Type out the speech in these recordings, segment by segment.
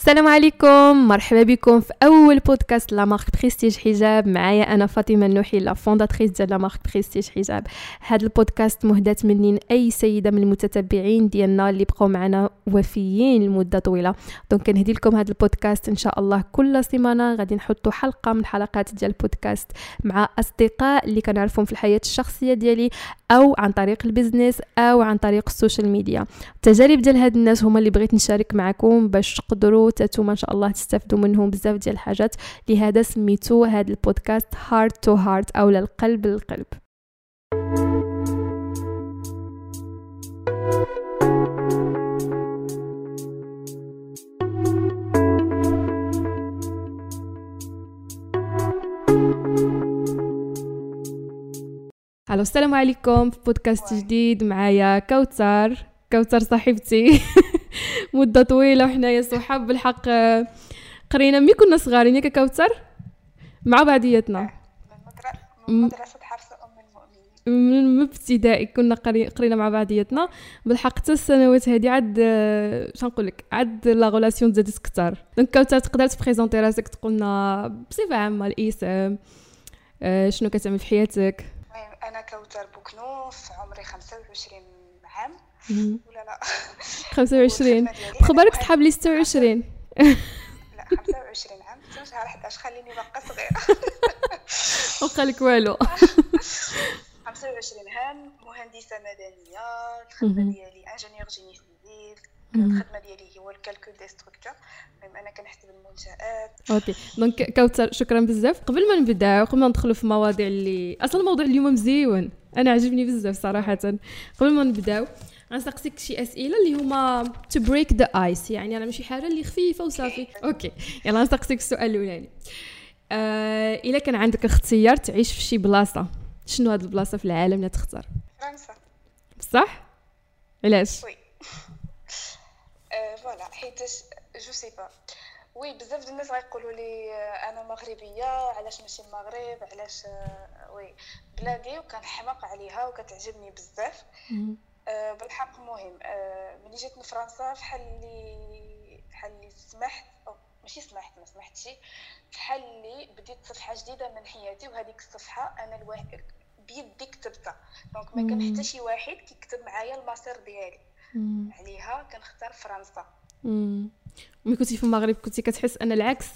السلام عليكم مرحبا بكم في أول بودكاست la marque Prestige حجاب. معايا أنا فاطمة النوحي la fondatrice ديال la marque Prestige حجاب. هذا البودكاست مهدات مني أي سيدة من المتتبعين ديالنا اللي بقاو معنا وفيين لمدة طويلة. donc كنهدي لكم هذا البودكاست إن شاء الله كل سيمانة. غادي نحطوا حلقة من حلقات ديال البودكاست مع أصدقاء اللي كنعرفهم في الحياة الشخصية ديالي. أو عن طريق ال business أو عن طريق ال social media. التجارب ديال هاد الناس هما اللي بغيت نشارك معكم باش تقدروا تاتو ان شاء الله تستافدوا منهم بزاف ديال الحاجات. لهذا سميتو هاد البودكاست Heart to Heart أو للقلب للقلب. ألو السلام عليكم في بودكاست جديد. معايا كوثر. كوثر صاحبتي. مدة طويلة وحنايا صحاب بالحق. قرينا mais كنا صغارين. ياك كوثر؟ مع بعضياتنا. من مدرسة حفصة أم المؤمنين. من ابتدائي كنا قري- قرينا مع بعضياتنا. بالحق حتى السنوات هادي عاد شنو نقول لك عاد la relation تزادت كثر donc كوثر تقدر ت présenter راسك تقولنا بصفة عامة الاسم آه، شنو كتعمل في حياتك؟ أنا كوثر بوكنوف عمري 25 عام. ولا لا؟ 25 والخدمة ديالي أنا بخبارك مهندسة. صحاب لي 26 لا 25 عام. حتى شهر 11 خليني باقا صغيرة؟ وقع لك والو. 25 عام مهندسة مدنية. الخدمة مهم. ديالي ingénieur génie الخدمة ديالي هو ال calcul des structures المهم أنا كنحسب المنشآت. OK. donc كوثر شكرا بزاف. قبل ما نبداو قبل ما ندخلوا في مواضيع اللي أصلا الموضوع اليوم مزيون. أنا عجبني بزاف صراحة. قبل ما نبداو غنسقسيك شي أسئلة اللي هما to break the ice يعني أنا ماشي حاجة اللي خفيفة وصافي. OK. يلا نسقسيك السؤال الأولاني. آه إلا كان عندك اختيار تعيش في شي بلاصة شنو هاد البلاصة في العالم اللي تختار؟ فرنسا. بصح علاش؟ oui. voilà حيتاش je sais pas oui بزاف ديال الناس غيقولوا لي آه، أنا مغربية علاش ماشي المغرب؟ علاش آه، oui. بلادي وكنحماق عليها وكتعجبني بزاف. آه، بالحق مهم. ملي جيت لفرنسا فحال اللي فحال اللي سمحت أو ماشي سمحت ما سمحتش فحال اللي بديت صفحة جديدة من حياتي وهذيك الصفحة أنا الواحد بيدي كتبتها. donc ما كان. حتى شي واحد كيكتب معايا المصير ديالي. عليها كنختار فرنسا. ملي كنتي في المغرب كنتي كتحس أن العكس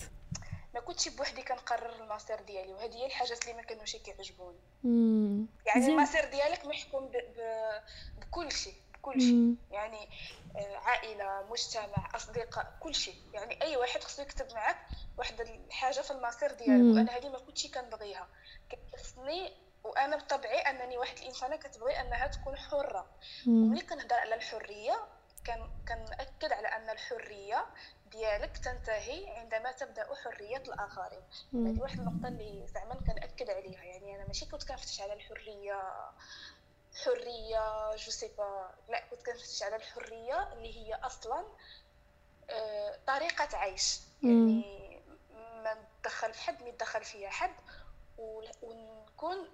ما كنتش بوحدي كنقرر المصير ديالي وهذه هي الحاجات اللي ما كانوش كيعجبوني. يعني. المصير ديالك محكوم. بكل شيء بكل شيء. يعني آه، عائلة مجتمع أصدقاء كل شيء يعني أي واحد خصو يكتب معك واحد الحاجة في المصير ديالك. وأنا هذه ما كنتش كنبغيها كتخصني وأنا بطبعي أنني واحد الإنسانة كتبغي أنها تكون حرة. وملي كنهضر على الحرية كان كنأكد على أن الحرية ديالك تنتهي عندما تبدأ حرية الآخرين. هذه واحد النقطة اللي زعما كنأكد عليها. يعني أنا ماشي كنت كنفتش على الحرية حرية je sais pas لا كنت كنفتش على الحرية اللي هي أصلا آه، طريقة عيش. يعني ما ندخل في حد ما يتدخل فيها حد ونكون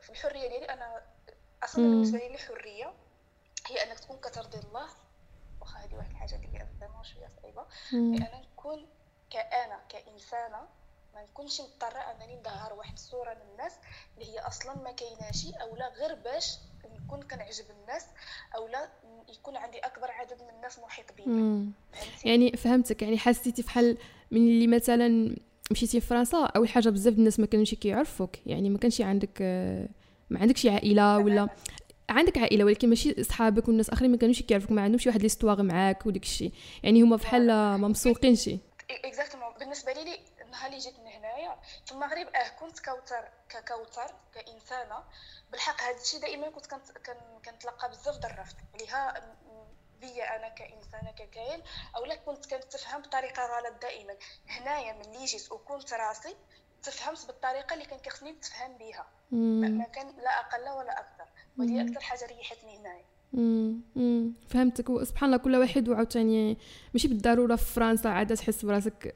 في الحرية ديالي أنا أصلا. بالنسبة لي الحرية هي أنك تكون كترضي الله واخا هذه واحد الحاجة اللي هي فريمون شوية صعيبة مم. بان نكون كأنا كإنسانة ما نكونش مضطرة أنني نظهر واحد الصورة للناس اللي هي أصلا ما كايناشي أو لا غير باش نكون كنعجب الناس أو لا يكون عندي أكبر عدد من الناس محيط بيا؟ يعني فهمتك يعني حسيتي فحال من اللي مثلا مشيتي لفرنسا أول حاجة بزاف الناس ما كانوش كيعرفوك. يعني ما كانش عندك ما عندكش عائلة ولا. عندك عائلة ولكن ماشي صحابك والناس آخرين ما كانوش كيعرفوك ما عندهمش واحد l'histoire معاك وداك الشيء. يعني هما بحال ما مسوقينش exactement. بالنسبة لي النهار اللي جيت من هنايا في المغرب آه كنت كوثر ككوثر كإنسانة. بالحق هذا الشيء دائما كنت كنت كن- كنتلقى بزاف الرفض عليها. بيا أنا كإنسانة ككائن اولا كنت كنتفهم بطريقة غلط دائما. هنايا ملي جيت وكنت راسي تفهمت بالطريقة اللي كان كيخصني نتفهم بها ما كان لا أقل ولا أكثر. وهذه. أكثر حاجة ريحتني هنايا. مم. مم. فهمتك. وسبحان الله كل واحد وعاوتاني ماشي بالضرورة في فرنسا عاد تحس براسك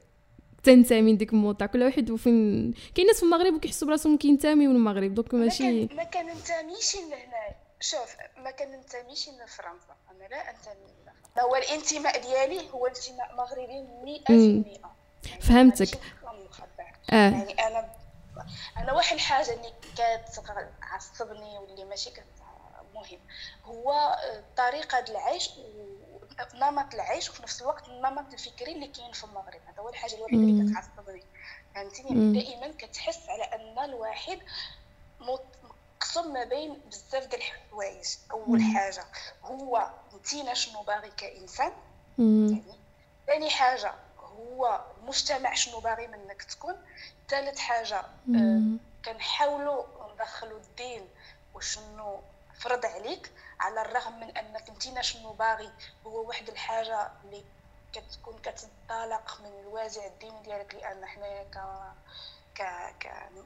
تنتمي لديك الموضع كل واحد وفين كاين ناس في المغرب وكيحسوا براسهم كينتميو للمغرب. donc ما ماشي كان ما كننتميش لهنايا. شوف ما كننتميش لفرنسا أنا لا أنتمي لفرنسا هو الانتماء ديالي هو انتماء مغربي 100% مم. يعني فهمتك. آه. يعني أنا أنا واحد الحاجة اللي كتعصبني واللي ماشي كت مهم هو طريقة العيش ونمط العيش وفي نفس الوقت النمط الفكري اللي كاين في المغرب. هذا هو الحاجة الوحيدة اللي. كتعصبني. فهمتيني دائما كتحس على أن الواحد مت- مقسم ما بين بزاف ديال الحوايج أول. حاجة هو انتينا شنو باغي كإنسان. يعني ثاني حاجة هو المجتمع شنو باغي منك تكون ثالث حاجة آه،. كنحاولوا ندخلوا الدين وشنو فرض عليك على الرغم من أنك انتينا شنو باغي هو واحد الحاجة اللي كتكون كتنطلق من الوازع الديني ديالك لأن حنايا ك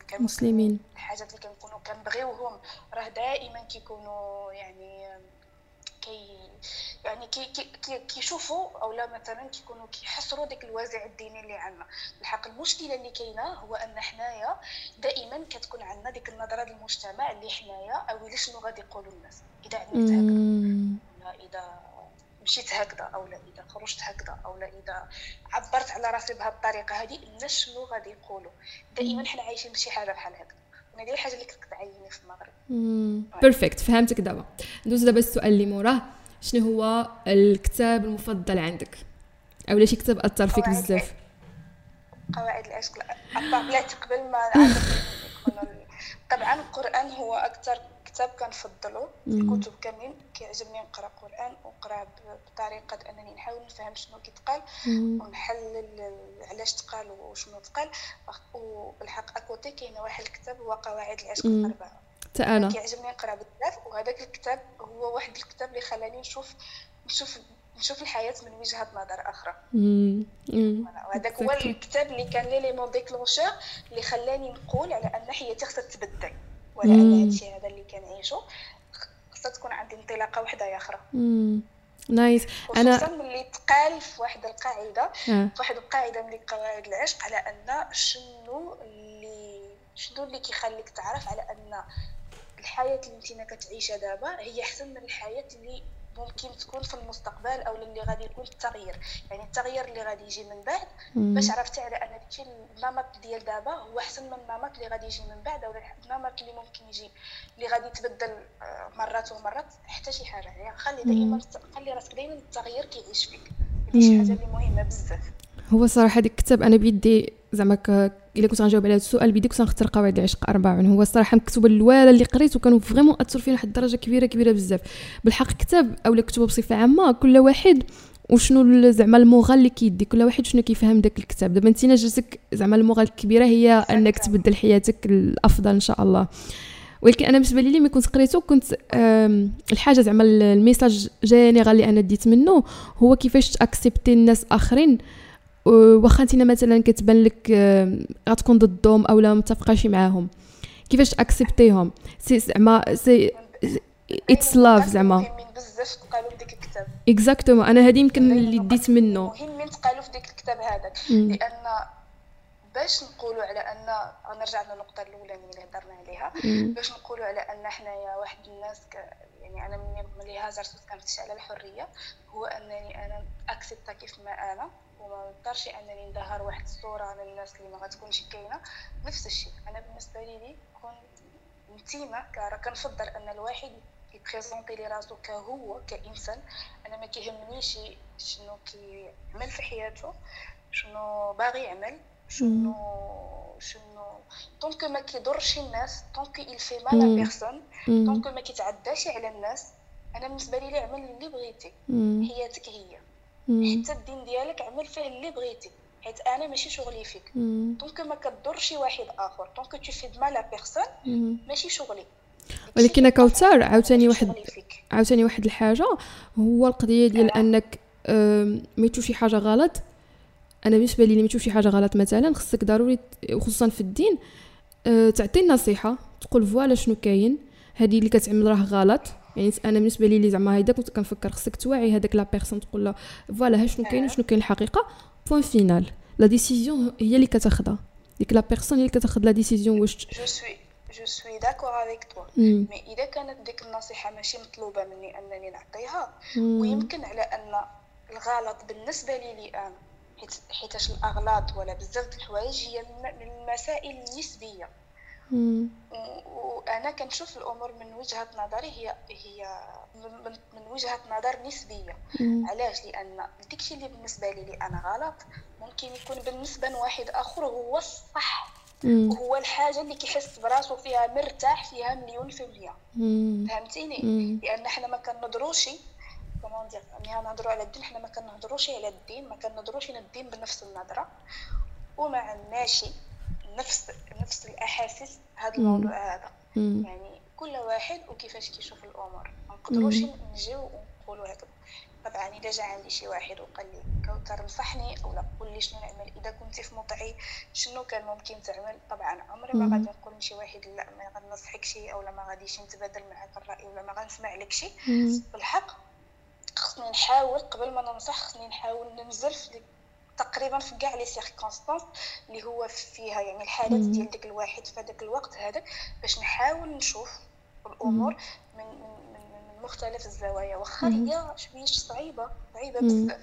كمسلمين مسلمين. الحاجات اللي كنكونوا كنبغيوهم راه دائما كيكونوا يعني كي يعني كي كي كي كيشوفوا اولا مثلا كيكونوا كيحصروا ديك الوازع الديني اللي عندنا الحق المشكلة اللي كاينة هو أن حنايا دائما كتكون عندنا ديك النظرة ديال المجتمع اللي حنايا اويلي شنو غادي يقولوا الناس إذا عملت. ولا إذا مشيت هكذا أو لا إذا خرجت هكذا أو لا إذا عبرت على راسي بهذه الطريقة هذه الناس شنو غادي يقولوا؟ دائما حنا عايشين بشي حاجة بحال هكا هذه الحاجة اللي كنت كتعيني في المغرب. بيرفكت فهمتك دابا. ندوز دابا السؤال اللي موراه. شنو هو الكتاب المفضل عندك؟ أولا شي كتاب أثر فيك بزاف. قواعد العشق لا قبل ما طبعا القرآن هو أكثر كتاب كنفضلو. الكتب كاملين كيعجبني نقرأ قرآن ونقرأ بطريقة أنني نحاول نفهم شنو كيتقال. ونحلل علاش تقال وشنو تقال وبالحق à côté كاين واحد الكتاب هو قواعد العشق. الأربعة حتى أنا كيعجبني نقرأ بزاف وهذاك الكتاب هو واحد الكتاب اللي خلاني نشوف نشوف نشوف الحياة من وجهة نظر آخرى. وهذاك هو. الكتاب اللي كان l'élément déclencheur اللي خلاني نقول على أن حياتي خصها تبدل وعلى ان مم. هادشي هذا اللي كنعيشو خصها تكون عندي انطلاقة وحدة أخرى. نايس أنا ملي تقال في واحد القاعدة آه. في واحد القاعدة من قواعد العشق على أن شنو اللي شنو اللي كيخليك تعرف على أن الحياة اللي انت كتعيشها دابا هي أحسن من الحياة اللي ممكن تكون في المستقبل أو اللي غادي يكون التغيير. يعني التغيير اللي غادي يجي من بعد. باش عرفتي على أن داكشي النمط ديال دابا هو أحسن من النمط اللي غادي يجي من بعد أو النمط اللي ممكن يجي اللي غادي يتبدل آه، مرات ومرات حتى شي حاجة. يعني خلي دائما خلي راسك دائما التغيير كيعيش فيك. هذه شي. حاجة اللي مهمة بزاف. هو صراحة ديك الكتاب أنا بيدي زعما ك- إلا كنت غنجاوب على هذا السؤال بيدي كنت غنختار قواعد العشق أربعة. هو الصراحه مكتوبة الاولى اللي قريت وكانوا فريمون اثروا فينا لواحد الدرجه كبيره كبيرة بزاف. بالحق كتاب اولا كتبة بصفة عامة كل واحد وشنو زعما المغال اللي كيدي كل واحد شنو كيفهم داك الكتاب. دابا أنت جاتك زعما المغال الكبيرة هي أنك تبدل حياتك الأفضل إن شاء الله. ولكن أنا بالنسبة لي ملي كنت قريته كنت الحاجة زعما ال- ال message général اللي أنا ديت منه هو كيفاش ت accepter الناس آخرين واخا انت مثلا كتبان لك آم، غتكون ضدهم أو لا متفقاش معاهم. كيفاش ت accepter هم c'est زعما c'est it's love زعما. بزاف تقالوا في ديك الكتاب. exactement أنا هذه يمكن اللي ديت منه. مهمين تقالوا في ديك الكتاب هذاك. لأن باش نقولوا على أن غنرجع للنقطة الاولانيه اللي هضرنا عليها. باش نقولوا على أن حنايا واحد الناس ك... يعني أنا ملي هاجرت وتكلمت على الحرية هو أنني أنا أكسبتا كيف ما أنا. وما نقدرش أنني نظهر واحد الصورة للناس اللي ما غتكونش كاينة. نفس الشيء أنا بالنسبة لي كون انتيمه كنفضل أن الواحد يبريزونتي لي راسو كهو كإنسان. أنا ما كيهمنيش شنو كيعمل في حياته شنو باغي يعمل شنو شنو. tant que ما كيضرش الناس tant que il fait mal à مم. tant que ما كيتعداش على الناس. أنا بالنسبة لي اعمل اللي بغيتي. حياتك هي. حتى الدين ديالك اعمل فيه اللي بغيتي حيت أنا ماشي شغلي فيك مم. tant que ما كضر شي واحد آخر tant que tu fais mal à personne. ماشي شغلي ولكن كوثر عاوتاني واحد. عاوتاني واحد الحاجة هو القضية ديال آه. أنك تشوف شي حاجة غلط أنا بالنسبة لي ما تشوف شي حاجة غلط مثلا خصك ضروري وخصوصا في الدين آه، تعطي النصيحة تقول voilà شنو كاين هذه اللي كتعمل راه غلط يعني أنا بالنسبة لي اللي زعما هيدا كنت كنفكر خصك توعي هذاك la personne تقول له voilà ها شنو كاين آه. وشنو كاين الحقيقة point final la décision هي اللي كتاخذها ديك la personne هي اللي كتاخذ la décision واش je suis je suis d'accord avec toi. mais إذا كانت ديك النصيحة ماشي مطلوبة مني أنني نعطيها. ويمكن على أن الغلط بالنسبة لي لي أنا حيت حيتاش الأغلاط ولا بزاف د الحوايج هي من المسائل النسبية وأنا كنشوف الأمور من وجهة نظري هي هي من, من- وجهة نظر نسبية مم. علاش لأن داكشي اللي بالنسبة لي أنا غلط ممكن يكون بالنسبة لواحد آخر هو الصح. وهو الحاجة اللي كيحس براسو فيها مرتاح فيها مليون في المية. فهمتيني مم. لأن حنا ما كنهضروش comment dire ملي نهضروا على الدين حنا ما كنهضروش على الدين ما كنهضروش على الدين بنفس النظرة وما عندناش نفس نفس الأحاسيس هذا. الموضوع هذا. يعني كل واحد وكيفاش كيشوف الأمور ما نقدروش. نجيو ونقولوا هكذا طبعا إذا جا عندي شي واحد وقال لي كوثر نصحني أو لا قول لي شنو نعمل إذا كنتي في موضعي شنو كان ممكن تعمل طبعا عمري ما. غادي نقول لشي واحد لا ما غنصحك شي أو لا ما غاديش نتبادل معاك الرأي ولا ما غنسمع لك شي. بالحق خصني نحاول قبل ما ننصح خصني نحاول ننزل في تقريبا في كاع لي سيركونستانس اللي هو فيها يعني الحالات. ديال داك الواحد في هذاك الوقت هذاك باش نحاول نشوف الأمور من من من, مختلف الزوايا واخا. هي شوية صعيبة صعيبة. بزاف.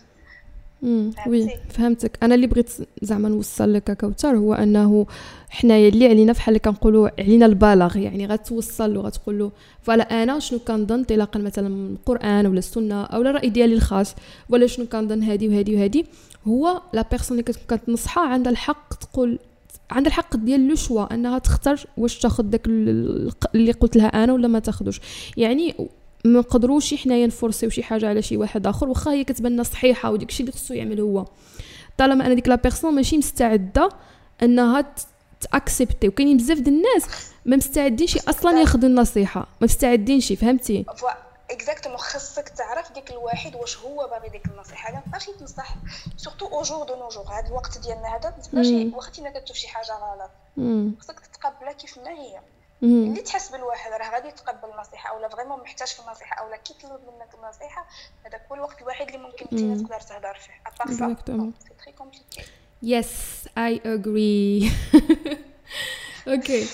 Oui؟ فهمتك. أنا اللي بغيت زعما نوصل لك كوثر هو أنه حنايا اللي علينا بحال اللي كنقولوا علينا البلاغ يعني غتوصل له غتقول له voilà أنا شنو كنظن انطلاقا مثلا من القرآن ولا السنة أو الراي ديالي الخاص ولا شنو كنظن هادي وهادي وهادي. هو la personne اللي كتكون كتنصحها عندها الحق تقول عندها الحق ديال le choix أنها تختار واش تاخذ داك ال- ال- اللي قلت لها أنا ولا ما تاخذوش يعني ما نقدروش حنايا نفرضيو شي حاجة على شي واحد آخر واخا هي كتبان لنا صحيحة وديك الشيء اللي خصو يعمل هو. طالما ان ديك la personne ماشي مستعدة أنها ت accepter وكاينين بزاف د الناس ما مستعدينش أصلا ياخذوا النصيحة. ما مستعدينش فهمتي؟ Exactement خاصك تعرف ديك الواحد واش هو باغي ديك النصيحة. ما تبقاش تنصح surtout au jour de nos jours هذا الوقت ديالنا هذا ما تبقاش مم. واخا انت كتشوف شي حاجة غلط. خصك تتقبلها كيف ما هي. مم. اللي تحس بالواحد راه غادي يتقبل النصيحة اولا vraiment محتاج في النصيحة اولا كيطلب منك النصيحة هذاك هو الوقت الوحيد اللي ممكن أنت. تقدر تهضر فيه. à part ça. c'est très compliqué yes I agree okay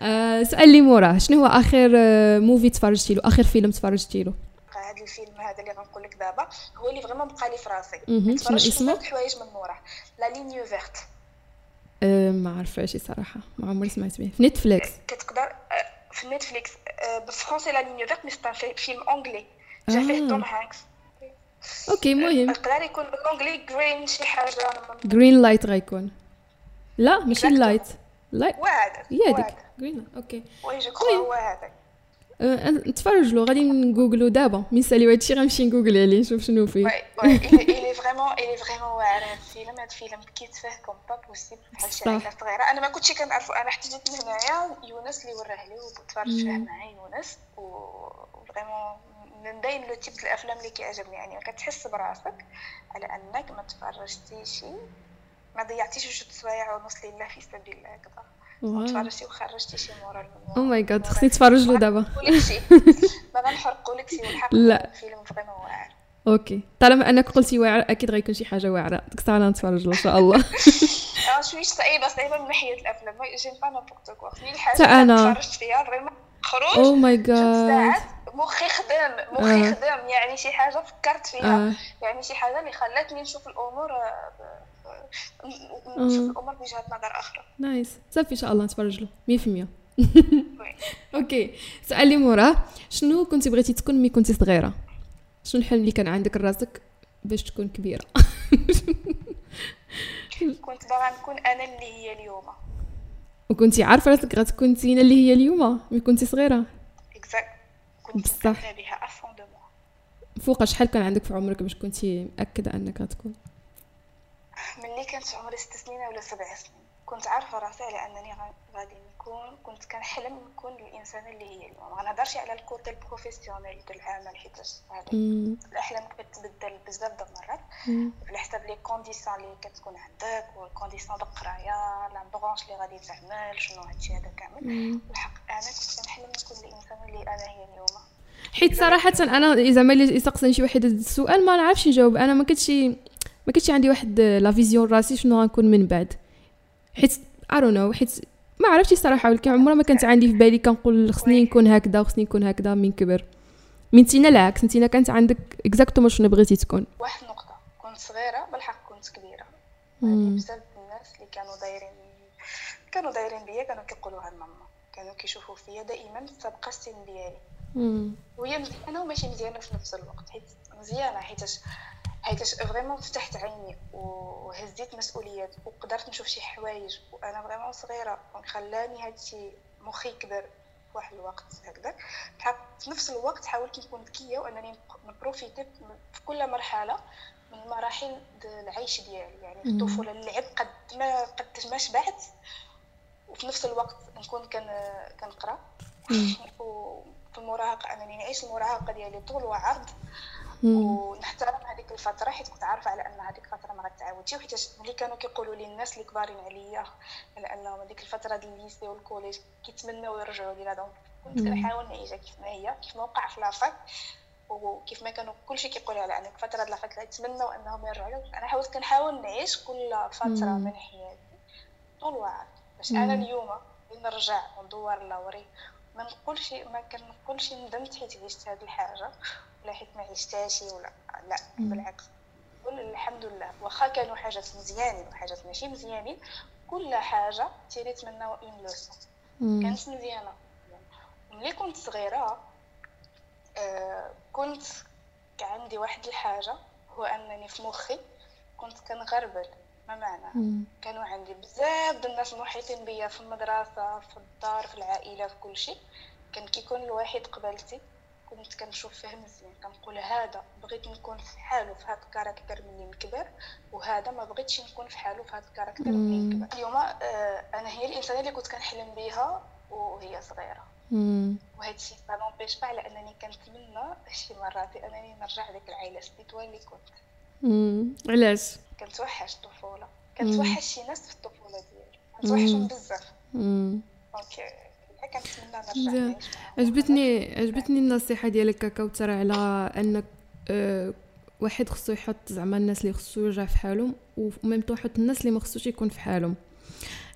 آه، سؤال اللي موراه شنو هو آخر movie تفرجتي له؟ آخر فيلم تفرجتي له؟ هذا الفيلم هذا اللي غنقول لك دابا هو اللي vraiment بقى لي في راسي. تفرجت بزاف د الحوايج من موراه La Ligne verte آه، ما عارفاش صراحة ما عمري سمعت به في نتفليكس كتقدر في نتفليكس بالفرونسي La Ligne verte mais c'est film anglais جا فيه. توم هانكس أوكي مهم. يقدر يكون بالانجلي جرين شي حاجة. جرين لايت غيكون لا ماشي. light light هو هذا هي هذيك. green okay. oui je crois هو هذا أه، نتفرج له غادي ن googl و دابا. من ساليو هادشي غنمشي ن googl عليه نشوف شنو فيه. وي وي إلي فريمون إلي فريمون واعر هذا الفيلم هذا الفيلم بكيت فيه comme pas possible بحال شي. عائلة صغيرة. أنا ما كنتش كنعرفو. أنا حتى جيت لهنايا يونس اللي وراه لي وتفرجت فيه. معايا يونس. و vraiment من بين le type الأفلام اللي كيعجبني. يعني كتحس براسك على أنك ما تفرجتيش ما ضيعتيش جوج سوايع ونص لله في سبيل الله هكذا تفرجتي وخرجتي شي morale oh my god. خصني نتفرج له دابا. ما غنحرقوا لك شي والحق لا. الفيلم فريمون واعر. أوكي. طالما أنك قلتي واعر أكيد غيكون شي حاجة واعرة. ديك الساعة نتفرج إن شاء الله. آه شويش صعيبة صعيبه من ناحية الأفلام. ما j'aime pas n'importe quoi خصني الحاجة أنا. تفرجت فيها vraiment خروج. oh my god مخي خدام مخي آه. خدام يعني شي حاجة فكرت فيها. آه. يعني شي حاجة اللي خلاتني نشوف الأمور آه، ب- الأمور بوجهه نظر أخرى nice. صافي إن شاء الله نتفرج له. 100% oui. okay. السؤال اللي موراه شنو كنتي بغيتي تكون ملي كنتي صغيرة؟ شنو الحلم اللي كان عندك راسك باش تكون كبيرة؟ كنت باغا نكون أنا اللي هي اليوم. وكنتي عارفة راسك غتكون زينة اللي هي اليوم ملي كنتي صغيرة. exact كنت بصح. ben avant de فوق شحال كان عندك في عمرك باش كنتي مأكدة أنك غتكون؟ ملي كانت عمري ست سنين ولا سبع سنين كنت عارفة راسي على أنني غا- غادي نكون كنت كنحلم نكون الإنسان اللي هي اليوم ما على ال côté ال professionnel ديال العمل حيت. الأحلام كتبدل بزاف د المرات. على حساب les conditions اللي كتكون عندك وال conditions د القرايه la branche اللي غادي تعمل شنو هادشي هذا كامل. الحق أنا كنت كنحلم نكون الإنسان اللي أنا هي اليوم حيت صراحة أنا زعما اللي يسقسني شي واحد السؤال ما نعرفش نجاوب أنا ما كنتش ما كنتش عندي واحد la vision راسي شنو غنكون من بعد. حيت know حيت ما عرفتش الصراحة ولكن عمرها ما كانت عندي في بالي كنقول خصني نكون هكذا وخصني نكون هكذا من كبر. من تينا العكس انتينا كانت عندك exactement شنو بغيتي تكون. واحد النقطة كنت صغيرة بالحق كنت كبيرة. مم. بزاف الناس اللي كانوا دايرين كانوا دايرين بيا كانوا كيقولوها لماما كانوا كيشوفوا فيا دائما سابقه السن ديالي. وهي مزيانه وماشي مزيانة في نفس الوقت حيت مزيانة حيتاش حيتاش vraiment فتحت عيني وهزيت مسؤوليات وقدرت نشوف شي حوايج وأنا vraiment صغيرة خلاني هادشي مخي كبر في واحد الوقت هكذا. في نفس الوقت حاولت نكون ذكية وأنني ن profiter في كل مرحلة من مراحل العيش ديالي يعني في الطفولة اللعب قد ما قد ما شبعت وفي نفس الوقت نكون كان كنقرأ. وفي المراهقة أنني نعيش المراهقة ديالي طول وعرض. ونحترم هذيك الفترة حيت كنت عارفة على أن هذيك الفترة ما غتعاودش. وحيت ملي كانوا كيقولوا لي الناس اللي كبارين عليا على أنهم هذيك الفترة ديال ال lycée وال collège كيتمناو يرجعوا لينا donc كنت كنحاول نعيشها كيف ما هي كيف ما وقع في لافاك وكيف ما كانوا كلشي كيقول على أنك فترة لافاك يتمنوا أنهم يرجعوا. أنا حاولت كنحاول نعيش كل فترة من حياتي طول وعرض باش أنا اليوم نرجع وندور لوري ما نقولش ما كنقولش ندمت حيت عشت هذه الحاجة. ولا حيت ما عشتهاش ولا لا بالعكس. كل الحمد لله. واخا كانوا حاجات مزيانين وحاجات ماشي مزيانين كل حاجة تيريت منا une leçon كانت مزيانة. ملي كنت صغيرة آه كنت عندي واحد الحاجة هو أنني في مخي كنت كنغربل. ما معنى؟ كانوا عندي بزاف الناس محيطين بيا في المدرسة في الدار في العائلة في كل شيء. كان كيكون الواحد قبلتي كنت كنشوف فيه مزيان. كنقول هذا بغيت نكون في حاله في هذا ال caractère ملي نكبر وهذا ما بغيتش نكون في حاله في هذا ال caractère ملي نكبر اليوم آه أنا هي الانسانه اللي كنت كنحلم بها وهي صغيرة. وهذا الشيء mais n'empêche pas على انني كنتمنى شي مرات أنني نرجع لديك العائلة ال situation اللي كنت. علاش؟ كنتوحش الطفوله كنتوحش شي ناس في الطفولة ديالي. كنتوحشهم بزاف. donc كنتمنى عجبتني عجبتني النصيحة ديالك كوثر على أنك أه واحد خصو يحط زعما الناس اللي خصو يرجع في حالهم و même يحط الناس اللي ما خصوش يكون في حالهم.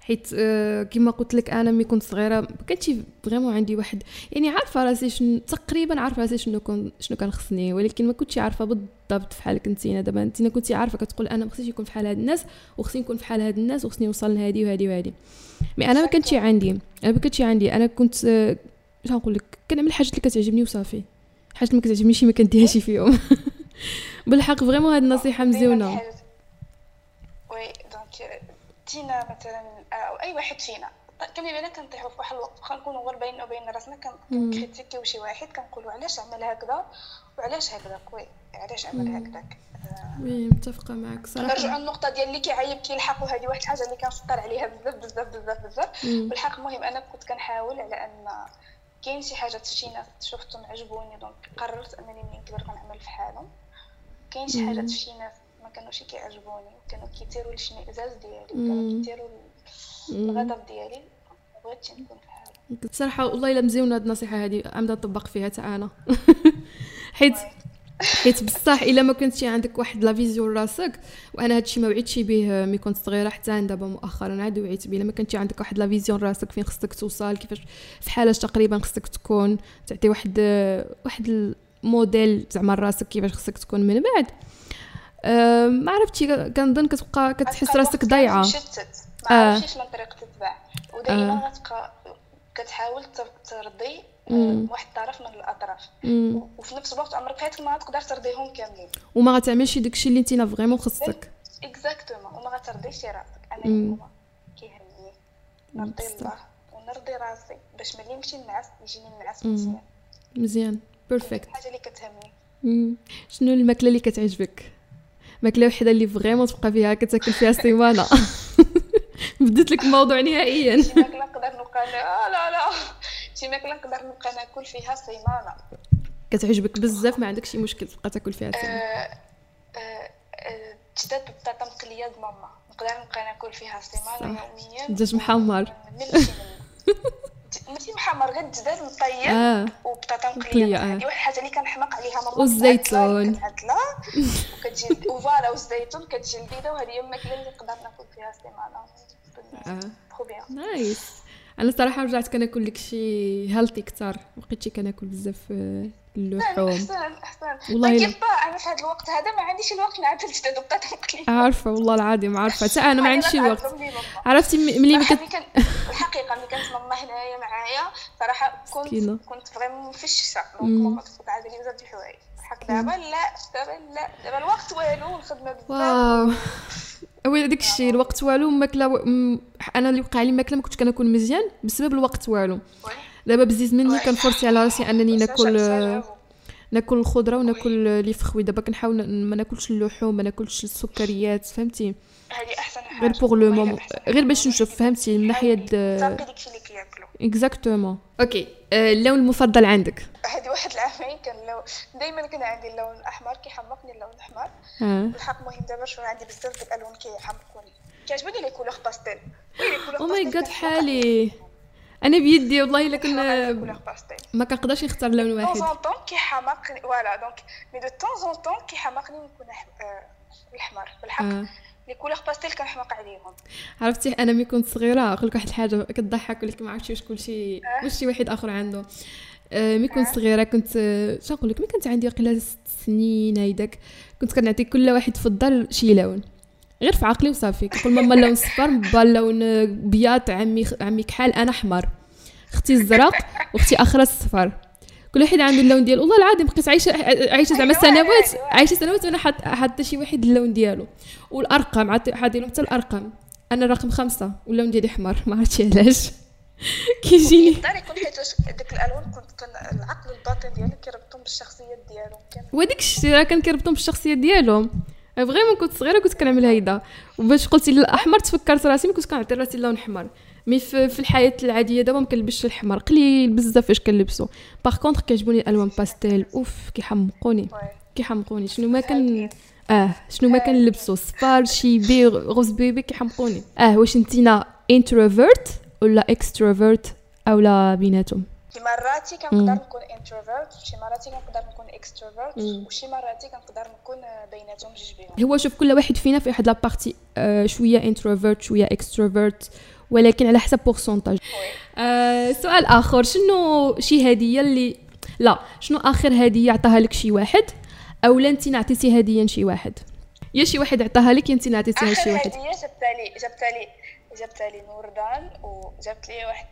حيت آه كما قلت لك أنا ملي كنت صغيرة ما كانش vraiment عندي واحد. يعني عارفة راسي شن تقريبا عارفة راسي شنو كون شنو كان خصني ولكن ما كنتش عارفة بالضبط في حالك انت دابا انت كنتي عارفة كتقول أنا ما خصنيش يكون في حال هاد الناس وخصني نكون في حال هاد الناس وخصني نوصل لهادي وهادي وهادي. mais أنا ما كانتش عندي أنا ما كانتش عندي. أنا كنت آه نقول لك؟ كنعمل الحاجات اللي كتعجبني وصافي. الحاجات اللي ما كتعجبنيش ما كنديرهاش فيهم بالحق vraiment هاد النصيحة مزيونة. oui donc تينا مثلا أو أي واحد فينا. كما بينا كنطيحوا في واحد الوقت واخا نكونوا غير بيننا وبين راسنا كنكريتيكيو شي واحد كنقولوا علاش عمل هكذا وعلاش هكذا oui علاش عمل هكذاك. oui متفقة معك صراحة. نرجعوا للنقطة ديال اللي كيعيب كيلحق وهذه واحد الحاجة اللي كنفكر عليها بزاف بزاف بزاف بزاف. بالحق المهم أنا كنت كنحاول على أن كاين شي حاجات شي ناس شفتهم عجبوني donc قررت أنني ملي نكبر غنعمل في حالهم. كاين شي حاجات شي ناس كانوش كيعجبوني كانوا كيثيروا الاشمئزاز ديالي كانوا كيثيروا الغضب ديالي. بغيتش نكون في حالي. صراحة والله إلا مزيونه هاد النصيحة هذه عمدا نطبق فيها حتى أنا. حيت حيت بصح إلا ما كنتي عندك واحد la vision راسك وأنا هادشي ما وعيتش به ملي كنت صغيرة حتى دابا مؤخرا عاد وعيت به. إلا ما كنتي عندك واحد la vision راسك فين خصك توصل؟ كيفاش في حالات تقريبا خصك تكون؟ تعطي واحد واحد الموديل زعما راسك كيفاش خصك تكون من بعد. ما عرفتش كنظن كتبقى كتحس راسك ضايعة. ما عرفتيش من طريق تتبع. ودائما آه. غتبقى كتحاول ترضي واحد الطرف من الأطراف. مم. وفي نفس الوقت عمرك في حياتك ما غتقدر ترضيهم كاملين. وما غتعملش داكشي اللي انت vraiment خصك exactement وما غترضيش رأسك. أنا كيهمني نرضي الله. ونرضي راسي. باش ملي نمشي نعس يجيني النعاس مزيان. مزيان. perfect الحاجة اللي كتهمني. شنو الماكلة اللي كتعجبك؟ ماكله وحده اللي vraiment تبقى فيها كتاكل فيها سيمانة. بديت لك الموضوع نهائيا. شي ماكله نقدر نبقى لا لا لا. شي ماكله نقدر نبقى ناكل فيها سيمانة. كتعجبك بزاف ما عندكش شي مشكل تبقى تاكل فيها سيمانة. جداد بالبطاطا مقلية ماما. نقدر نبقى ناكل فيها سيمانة يوميا. دجاج محمر. ماشي محمر غير الدجاج مطيب آه. وبطاطا مقلية. آه. هذه واحد الحاجة اللي كنحماق عليها ماما والزيتون. وكتجي و voilà والزيتون كتجي لذيذه وهذه هي الماكلة اللي نقدر ناكل فيها سيمانه آه. nice. أنا صراحة رجعت كناكل داكشي healthy كثر بقيتش كناكل بزاف آه، اللحوم. احسن احسن والله. كيف أنا في هذا الوقت هذا ما عنديش الوقت نعدل وبطاطا مقليه عارفة والله العظيم عارفة. حتى أنا ما عنديش الوقت. عرفتي ملي كنت الحقيقة ملي كانت ماما هنايا معايا صراحة كنت مسكينة. كنت vraiment مفششه donc مم. ماما كتعاد لي بزاف د الحوايج. حق دابا لا دابا لا. دابا الوقت والو والخدمه بزاف. wow. هو داك الشيء الوقت والو ماكلة أنا اللي وقع لي ماكلة ما كنتش كناكل مزيان بسبب الوقت والو. دابا بزيز مني oui. كنفرسي على راسي أنني بس ناكل آه،. ناكل الخضرة وناكل لي فخوي. دابا كنحاول ما ناكلش اللحوم ما ناكلش السكريات فهمتي؟ هذه أحسن حاجة. غير pour le moment غير. باش نشوف فهمتي؟ من ناحية تلقي داكشي اللي كياكلو. exactement okay آه، اللون المفضل عندك؟ هذه واحد العامين كان اللون دائما كان عندي اللون الاحمر كيحمقني اللون الاحمر بالحق مهم دابا شوية عندي بزاف ديال الألوان كيحمقوني. كيعجبوني les couleurs pastel وي لي كولور أو ماي جاد حالي. أنا بيدي والله إلا كنا ما كنقدرش نختار لون واحد. طون كيحمقني فوالا دونك مي دو طون زون طون كيحمقني نكون أح- آه، الاحمر بالحق آه. لي كولور باستيل كنحماق عليهم. عرفتي أنا ملي كنت صغيرة نقول لك واحد الحاجة كتضحك ولكن ما عرفتش واش كلشي واش شي واحد آخر عنده. آه، ملي كنت صغيرة كنت آه، شنو نقول لك؟ ملي كنت عندي قيله ست سنين هيداك كنت كنعطي كل واحد فضل شي لون. غير في عقلي وصافي. كنقول ماما اللون صفر با آه، بياض عمي عمي كحال أنا أحمر. أختي الزرق وأختي أخرى الصفر. كل واحد عنده اللون ديالو. والله العظيم بقيت عايشة عايشة زعما أيوة، سنوات أيوة. عايشة سنوات وأنا حاط حاطة شي واحد اللون ديالو. والأرقام حاطين لهم حتى الأرقام. أنا رقم خمسة واللون ديالي أحمر. ما عرفتش علاش. كيجيني. يقدر يكون حيت ديك الألوان كنت كان العقل الباطن ديالك كيربطهم بالشخصيات ديالهم. وديك الشيء راه كان كيربطهم بالشخصيه ديالهم. vraiment كنت صغيرة كنت كنعمل هيدا. وباش قلتي الاحمر تفكرت راسي كنت كنعطي راسي اللون أحمر. mais في, الحياة العادية دابا ما كنلبسش الحمر قليل بزاف فاش كنلبسو. par contre كيعجبوني الألوان باستيل أوف كيحمقوني. كيحمقوني. شنو ما كان آه شنو ما كنلبسو صفار شيبي rose bébé كيحمقوني. آه واش انتينا introvert ولا extrovert اولا بيناتهم؟ شي مراتي كنقدر نكون introvert شي مراتي كنقدر نكون extrovert. وشي مراتي كنقدر نكون بيناتهم جوج بيهم هو شوف كل واحد فينا في واحد la partie آه شوية introvert شوية extrovert ولكن على حسب pourcentage. آه سؤال آخر شنو شي هدية اللي لا شنو آخر هدية عطاها لك شي واحد؟ أو لا انت نعطيتي هدية لشي واحد. يا شي واحد عطاها لك يا انت نعطيتيها لشي آخر واحد. هدية جبتها لي جبتها لي. جبتها لي نوردان وجبت لي واحد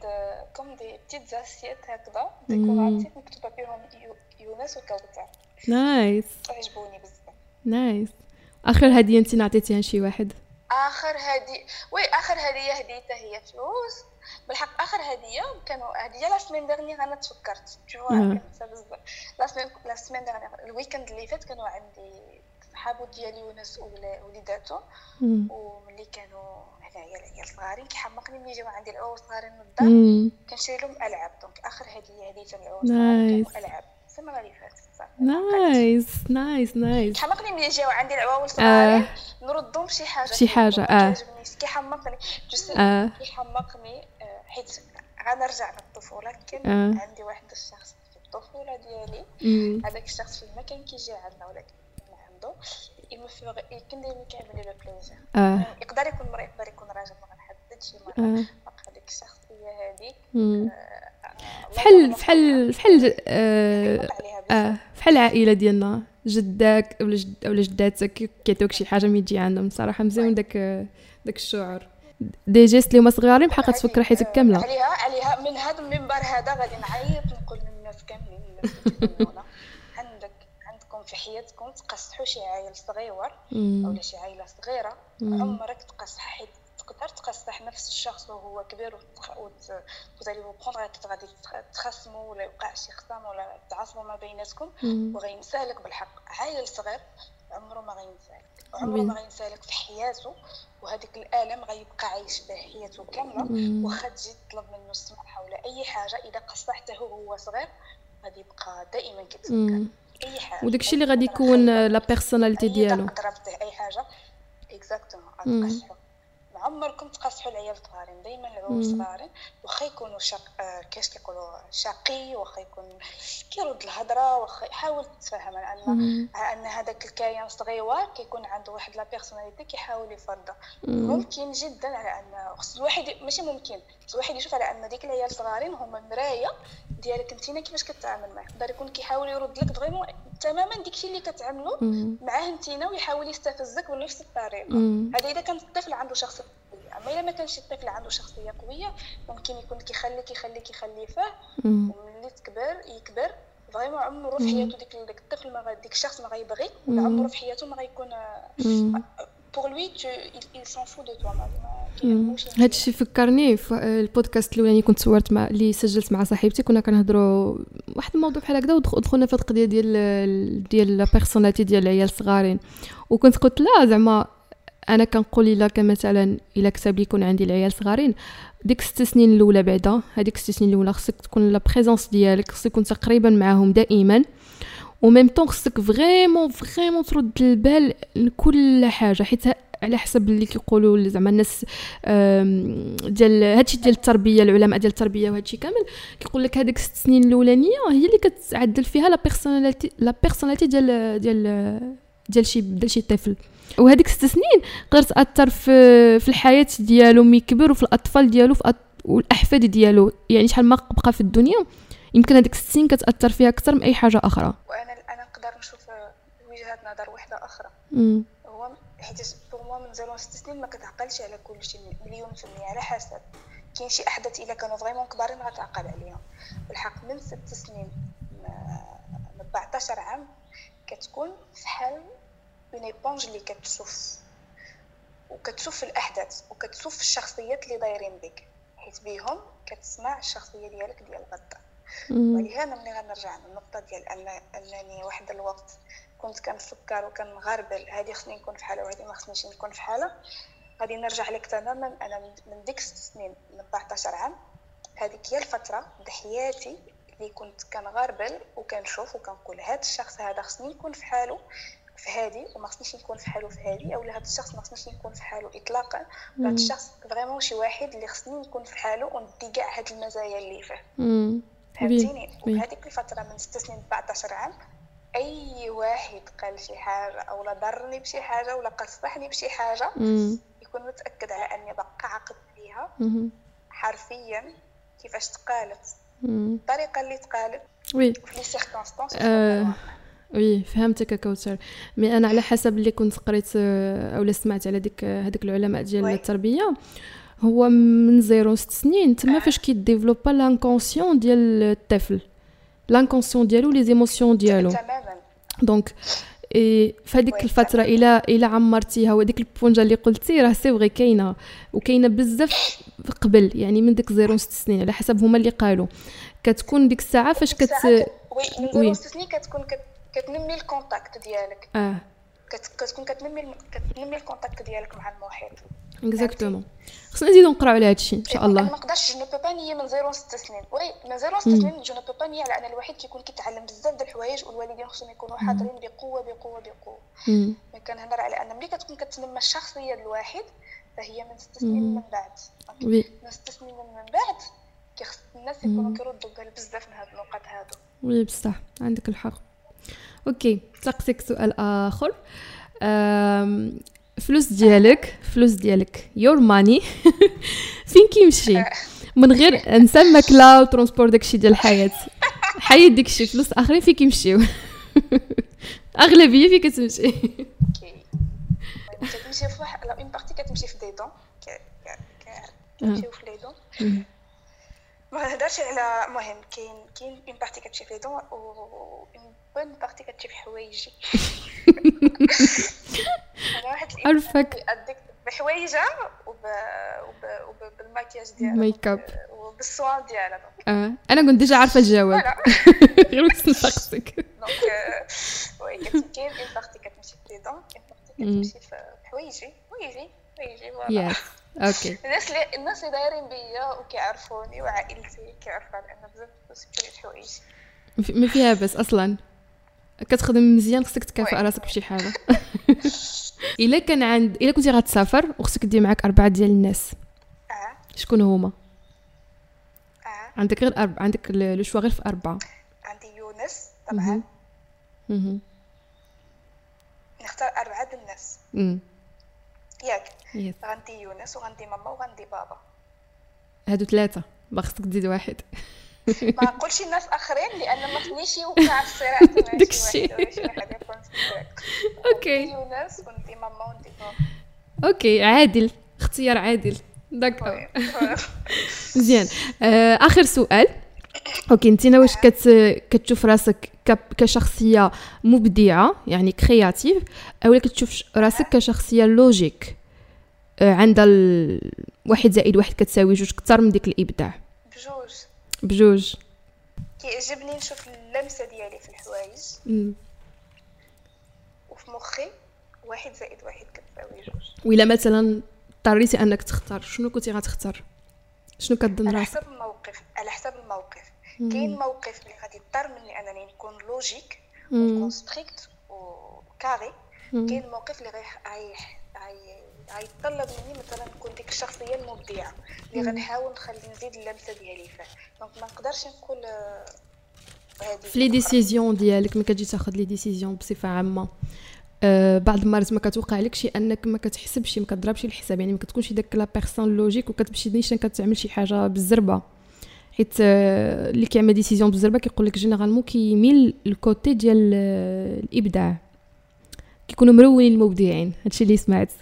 comme des petites assiettes هكذا décoratives مكتوبة فيهم يو- يونس وكوثر nice. عجبوني بزاف. nice. آخر هدية انت نعطيتيها لشي واحد؟ آخر هديه oui آخر هدية هديتها هي فلوس. بالحق آخر هدية كانوا هدية la semaine dernière أنا تفكرت. كنسى بزاف la semaine la semaine dernière ال weekend اللي فات كانوا عندي صحابو ديالي وناس وليداتو. وملي كانوا هنايا العيال صغارين كيحمقني ملي يجيو عندي العواول صغارين من الدار. كنشري لهم العاب donc آخر هدية هديتها Nice. صغارين العاب السنة اللي فاتت. nice nice nice كيحمقني ملي يجيو عندي العواول صغارين آه نردهم بشي حاجة. شي آه. كيعجبنيش كيحمقني juste آه. كيحمقني آه، حيت غنرجع للطفولة. كان آه. عندي واحد الشخص في الطفولة ديالي. هذاك الشخص فين ما كان كيجي عندنا ولكن من عنده. كان دايما كيعمل لي plaisir آه. يقدر يكون مرا يقدر يكون راجل ما غنحدد شي مرة آه. باقا هذيك الشخصية هذيك. آه، فحال فحال فحال آه بزاف. آه فحال العائله ديالنا جداك ولا جد ولا جداتك كيعطيوك شي حاجة ملي تجي عندهم. صراحة مزيان داك داك الشعور. des gestes اللي هما صغارين بحال كتفكر حياتك آه، كاملة. عليها عليها من هذا المنبر هذا غادي نعيط نقول للناس كاملين الناس اللي كيسمعونا عندك عندكم في حياتكم تقصحوا شي عائل صغيور مم. اولا شي عائله صغيرة. عمرك تقصح حيت تقدر تقصح نفس الشخص وهو كبير وتخ... وت... وتالي بروندر غادي تخ- تخاصموا ولا يوقع شي خصام ولا تعاصموا ما بيناتكم مم. وغينسالك بالحق عائل صغير عمره ما غينسالك عمره. ما غينسالك في حياته وهذيك الالم غيبقى عايش به حياته كاملة. واخا تجي تطلب منه السماحه ولا أي حاجة إذا قصحته وهو صغير غادي يبقى دائما كيتذكر. أي حاجة. وداك الشيء اللي أي غادي يكون. la personnalité ديالو. ضربته أي حاجة. exactement ما عمركم تقاصحوا العيال الصغارين دائما العيال الصغارين واخا يكونوا شاق آه كيفاش كيقولوا شقي واخا يكون كيرد الهضرة واخا حاول تفهم على أن أن هذاك الكائن الصغير كيكون عنده واحد la personnalité كيحاول يفرضها ممكن جدا على أن خص الواحد ماشي ممكن خص الواحد يشوف على أن ديك العيال الصغارين هما مراية ديالك. أنت كيفاش كتعامل معاه يقدر يكون كيحاول يرد لك vraiment تماما داكشي اللي كتعملو معاه أنت ويحاول يستفزك بنفس الطريقة هذا إذا كان الطفل عنده شخصيه اما اذا ما كانش الطفل عنده شخصية قوية ممكن يكون كيخليك يخليك يخليه فيه وملي تكبر يكبر. vraiment عمره في حياته ديك ديك الطفل ما ديك الشخص ما غيبغي عمره في حياته ما غيكون pour lui il s'en fout de toi هذا الشيء فكرني في البودكاست الأولاني كنت صورت مع اللي سجلت مع صاحبتي كنا كنهضروا واحد الموضوع بحال هكذا ودخلنا في القضية ديال ديال la personnalité ديال العيال الصغارين. وكنت قلت لا زعما أنا كنقول إلا كمثلا إلا كتب لي يكون عندي العيال صغارين ديك ست سنين الأولى بعدا هذيك ست سنين الأولى خصك تكون la présence ديالك خصك تكون تقريبا معاهم دائما و même temps خصك vraiment vraiment ترد البال لكل حاجة حيت على حسب اللي كيقولوا زعما الناس ديال هادشي ديال التربية العلماء ديال التربية وهادشي كامل كيقول لك هذيك الست سنين الأولانية هي اللي كتعدل فيها la personnalité la personnalité ديال ديال ديال شي ديال شي طفل. وهذيك ست سنين تقدر تأثر في في الحياة ديالو مي كبر وفي الأطفال ديالو في والأحفاد ديالو. يعني شحال ما بقى في الدنيا يمكن هذيك ست سنين كتأثر فيها أكثر من أي حاجة أخرى. وأنا أنا نقدر نشوف وجهه نظر واحدة أخرى. هو حيت pour moi من zéro ست سنين ما كتعقلش على كل شيء مليون في المية على حسب. كاين شي أحداث إلا كانوا vraiment كبارين غتعقل عليهم. بالحق من ست سنين من 14 عام كتكون فحال une éponge اللي كتشوف وكتشوف الأحداث وكتشوف الشخصيات اللي دايرين بك. حيت بيهم كتسمع الشخصية ديالك ديال غدا ولهذا ملي غنرجع للنقطة ديال ان أنني واحد الوقت كنت كنفكر وكنغربل هذه خصني نكون فحالها وهذه ما خصنيش نكون فحالها غادي نرجع لك تماما. أنا من ديك ست سنين من 14 عام هذيك هي الفترة د حياتي اللي كنت كنغربل وكنشوف وكنقول هذا الشخص هذا خصني يكون في حاله في هذه وما خصنيش نكون في حاله في هذه اولا هذا الشخص ما خصنيش نكون في حاله اطلاقا. هذا الشخص vraiment شي واحد اللي خصني نكون في حاله وندي كاع هاد المزايا اللي فيه. فهمتيني؟ وهذيك الفترة من 6 سنين 14 عام أي واحد قال شي حاجة أو لا ضرني بشي حاجة ولا قصحني بشي حاجة يكون متأكد على أني بقى عقل عليها حرفيا كيفاش تقالت. الطريقة اللي تقالت oui. في les circonstances oui فهمتك كوثر mais أنا على حسب اللي كنت قريت آه، أو سمعت على ديك هذوك العلماء ديال التربية. هو من zéro ست سنين. تما فاش كي développa l'inconscient ديال الطفل. l'inconscient ديالو les émotions ديالو. donc اي فهاديك الفترة إلى إلى عمرتيها وديك ال éponge اللي قلتي راه c'est vrai كاينة. وكاينة بزاف قبل يعني من ديك zéro ست سنين على حسب هما اللي قالوا. كتكون ديك الساعة فاش كت oui من zéro ست سنين كتكون كتنمي ال contact ديالك. آه. كتكون كتنمي كتنمي ال contact ديالك مع المحيط. exactement خصنا نزيدو نقراو على هادشي إن شاء الله. ما نقدرش je peux pas nier من zéro ست سنين oui من zéro ست سنين جو نو با نيي على ان الواحد كيكون كيتعلم بزاف ديال الحوايج والوالدين خصهم يكونوا حاضرين بقوة بقوة بقوة. mais كنهضر على أن ملي كتكون كتنمى الشخصية ديال الواحد فهي من ست سنين من بعد. من ست سنين من بعد كيخص الناس يكونوا كيردوا بال بزاف من هاد النقط هادو. oui بصح. عندك الحق. OK سقسيك سؤال اخر فلوس ديالك فلوس ديالك your money فين كيمشي من غير نسى الماكله و transport داكشي ديال الحياة حيد داكشي فلوس اخرين فين كيمشيو اغلبيه فين كتمشي كتمشي في واحد une partie كتمشي في des dons كتمشيو في les dons ما نهضرش على المهم كاين كاين une partie كتمشي في les dons و bonne partie كتمشي في حوايجي؟ أنا عرفك. بحوايجها وب... وب... وبالماكياج ديالها. make-up وبال soins ديالها. آه. أنا كنت déjà عارفة الجواب. غير بس نسقسك دونك وي كاين une partie كتمشي في les dons une partie كتمشي في حوايجي حوايجي حوايجي voilà OK الناس اللي الناس اللي دايرين بيا وكيعرفوني وعائلتي كيعرفوا على ان بزاف فلوس في حوايجي ما فيها بس أصلا كتخدم مزيان خصك تكافئ راسك بشي حاجة. إلا كان عند إلا كنتي غتسافر وخصك دير معاك أربعة ديال الناس. أه. شكون هما؟ أه. عندك غير أرب... عندك le choix غير في أربعة. عندي يونس طبعا. مهم. نختار أربعة د الناس. ياك. غندي يونس وغندي ماما وغندي بابا. هادو ثلاثة باغي خصك تزيد واحد. ما نقولش الناس آخرين لأن ما خصنيش يوقع الصراع داك شي الشيء. OK. يونس وندي ماما وندي بابا OK عادل اختيار عادل. oui. مزيان. آه، آخر سؤال. OK انت واش كت كتشوف راسك ك- كشخصية مبدعة يعني créatif اولا كتشوف راسك كشخصية logique آه، عندها ال... واحد زائد واحد كتساوي جوج كتر من ديك الإبداع. بجوج. بجوج. كيعجبني نشوف اللمسة ديالي في الحوايج. وفي مخي واحد زائد واحد كتساوي جوج. وإلا مثلا اضطريتي أنك تختار شنو كنتي غتختار؟ شنو كتظن على راسك؟ حسب الموقف على حسب الموقف. كاين موقف اللي غادي يضطر مني أنني نكون لوجيك ونكون strict و carré. كاين موقف اللي غيح- غيح- غي- غيتطلب مني مثلا نكون ديك الشخصيه المبدعة اللي غنحاول نخلي نزيد اللمسة ديالي فيه donc ما نقدرش نقول آه، في les décisions ديالك ملي كتجي تاخذ les décisions بصفة عامة. أه بعض المرات ما كتوقع لك شي أنك ما كتحسبش ما كتضربش الحساب. يعني ما كتكونش داك la personne logique وكتمشي نيشان كتعمل شي حاجة بالزربة. حيت آه، اللي كيعمل décision بالزربة كيقول لك généralement كيميل ال côté ديال آه، الإبداع. كيكونوا مرونين المبدعين. هادشي اللي سمعت.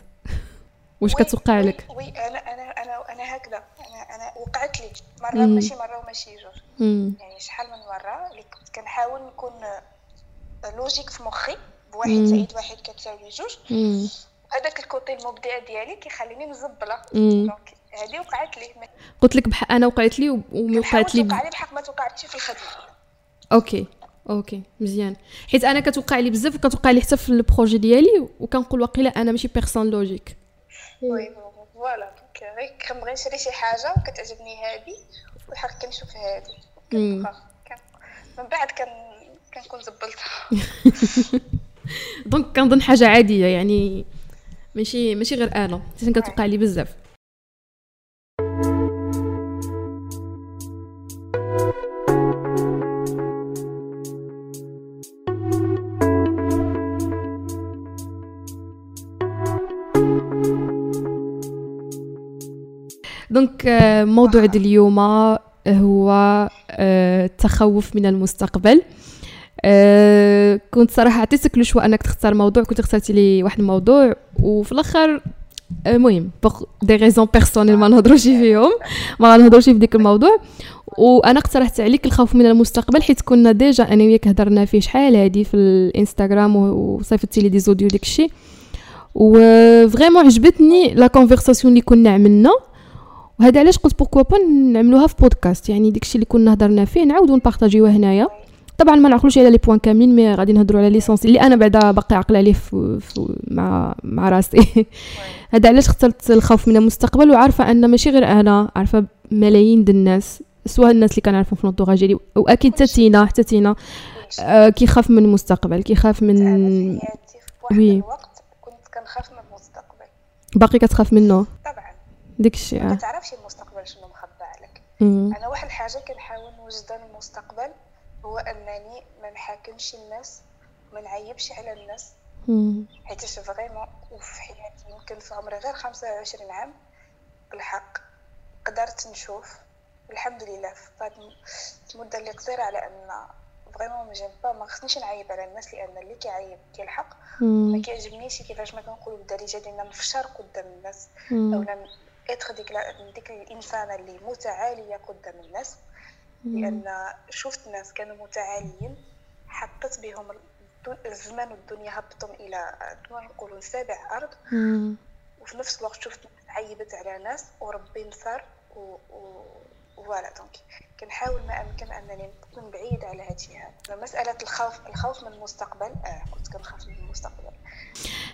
واش كتوقع لك oui أنا أنا أنا أنا هكذا أنا أنا وقعت لي مرة مم. ماشي مرة وماشي جوج. يعني شحال من مرة اللي كنت كنحاول نكون logique في مخي بواحد مم. زائد واحد كتساوي جوج. هذاك ال côté المبدع ديالي كيخليني مزبله. donc هذه وقعت لي قلت لك بح... أنا وقعت لي و- و mais كنحاول وقعت لي توقع لي بحق ما توقعتش في الخدمة OK OK مزيان حيت أنا كتوقع لي بزاف وكتوقع لي حتى في ال projet ديالي وكنقول واقيلا أنا ماشي personne logique oui voilà. donc غير كنبغي نشري شي حاجة وكتعجبني هذه والحق كنشوف كن- من بعد كن كنكون زبلتها. donc كنظن حاجة عادية يعني ماشي ماشي غير أنا حيت كتوقع لي بزاف. donc آه، موضوع اليوم هو آه، التخوف من المستقبل. آه، كنت صراحة عطيتك le choix أنك تختار موضوع كنت اخترتي لي واحد الموضوع وفي الأخر آه، المهم pour des raisons personnelles ما نهضروش فيهم ما غنهضروش في ديك الموضوع. وأنا اقترحت عليك الخوف من المستقبل حيت كنا déjà أنا وياك هضرنا فيه شحال هادي في الإنستغرام وصيفطتي لي des audios داك الشيء و vraiment عجبتني la conversation اللي كنا عملنا. وهذا علاش قلت pourquoi pas نعملوها في بودكاست يعني داكشي اللي كنا هضرنا فيه نعاودو نبارطاجيوه هنايا. طبعا ما نعقلوش على les points كاملين mais غادي نهضروا على l'essence اللي أنا بعدا باقي عاقلة عليه في في مع مع راسي. هذا علاش اخترت الخوف من المستقبل وعارفة أن ماشي غير أنا عارفة ملايين د الناس سواء الناس اللي كنعرفهم في ال entourage ديالي واكيد حتى تينا حتى تينا آه، كيخاف من المستقبل كيخاف من oui. كنت كنخاف من المستقبل. باقي كتخاف منه. طبعا. داك الشيء ما آه. كتعرفش المستقبل شنو مخبى عليك مم. أنا واحد الحاجة كنحاول نوجدها للمستقبل هو أنني ما نحاكمش الناس ما نعيبش على الناس مم. حيت vraiment وفي حياتي يمكن في عمري غير 25 عام بالحق قدرت نشوف الحمد لله في هاد المدة اللي قصيره على أن vraiment ما با ما خصنيش نعيب على الناس لأن اللي كيعيب كيلحق ما. كيعجبنيش كيفاش ما كنقولوا بالدارجة ديالنا نفشر قدام الناس. اولا اتخ ديك ديك الإنسانة اللي متعالية قدام الناس لأن شفت ناس كانوا متعاليين حطت بهم الزمان والدنيا هبطهم إلى نقولوا لسابع أرض. مم. وفي نفس الوقت شفت عيبت على ناس وربي نصر و, و... voilà donc كنحاول ما أمكن أنني نكون بعيد على هادشي هذا. مسألة الخوف الخوف من المستقبل آه كنت كنخاف من المستقبل.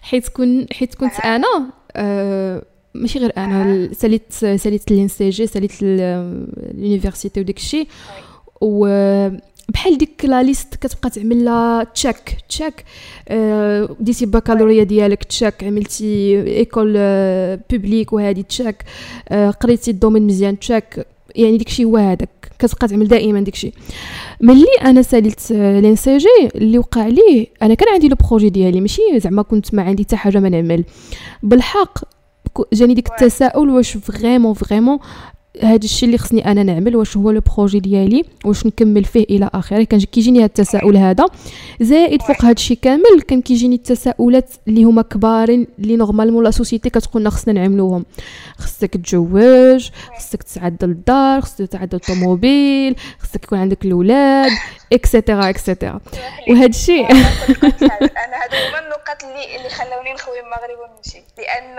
حيت كون حيت كنت أنا آه ماشي غير أنا ساليت ساليت CDI ساليت ال- université وداك الشيء. و بحال ديك la liste كتبقى تعمل لها check check آه ديتي البكالوريا ديالك check عملتي école آه publique وهذه check قريتي ال domaine مزيان check يعني داكشي هو هذاك. كتبقى تعمل دائما داكشي ملي أنا ساليت لين سي جي اللي وقع لي أنا كان عندي le projet ديالي ماشي؟ زعما كنت ما عندي حتى حاجة ما نعمل. بالحق جاني ديك التساؤل واش vraiment vraiment هذا الشيء اللي خصني أنا نعمل واش هو le projet ديالي واش نكمل فيه إلى آخره. كان كيجيني هذا التساؤل هذا. زائد فوق هذا الشيء كامل كان كيجيني التساؤلات اللي هما كبارين اللي normalement la société كتقولنا خصنا نعملوهم. خصك تتزوج خصك تعدل الدار خصك تعدل الطوموبيل خصك يكون عندك الأولاد et cetera et cetera وهذا الشيء أنا هادو هما النقاط اللي اللي خلاوني نخوي المغرب ونمشي. لأن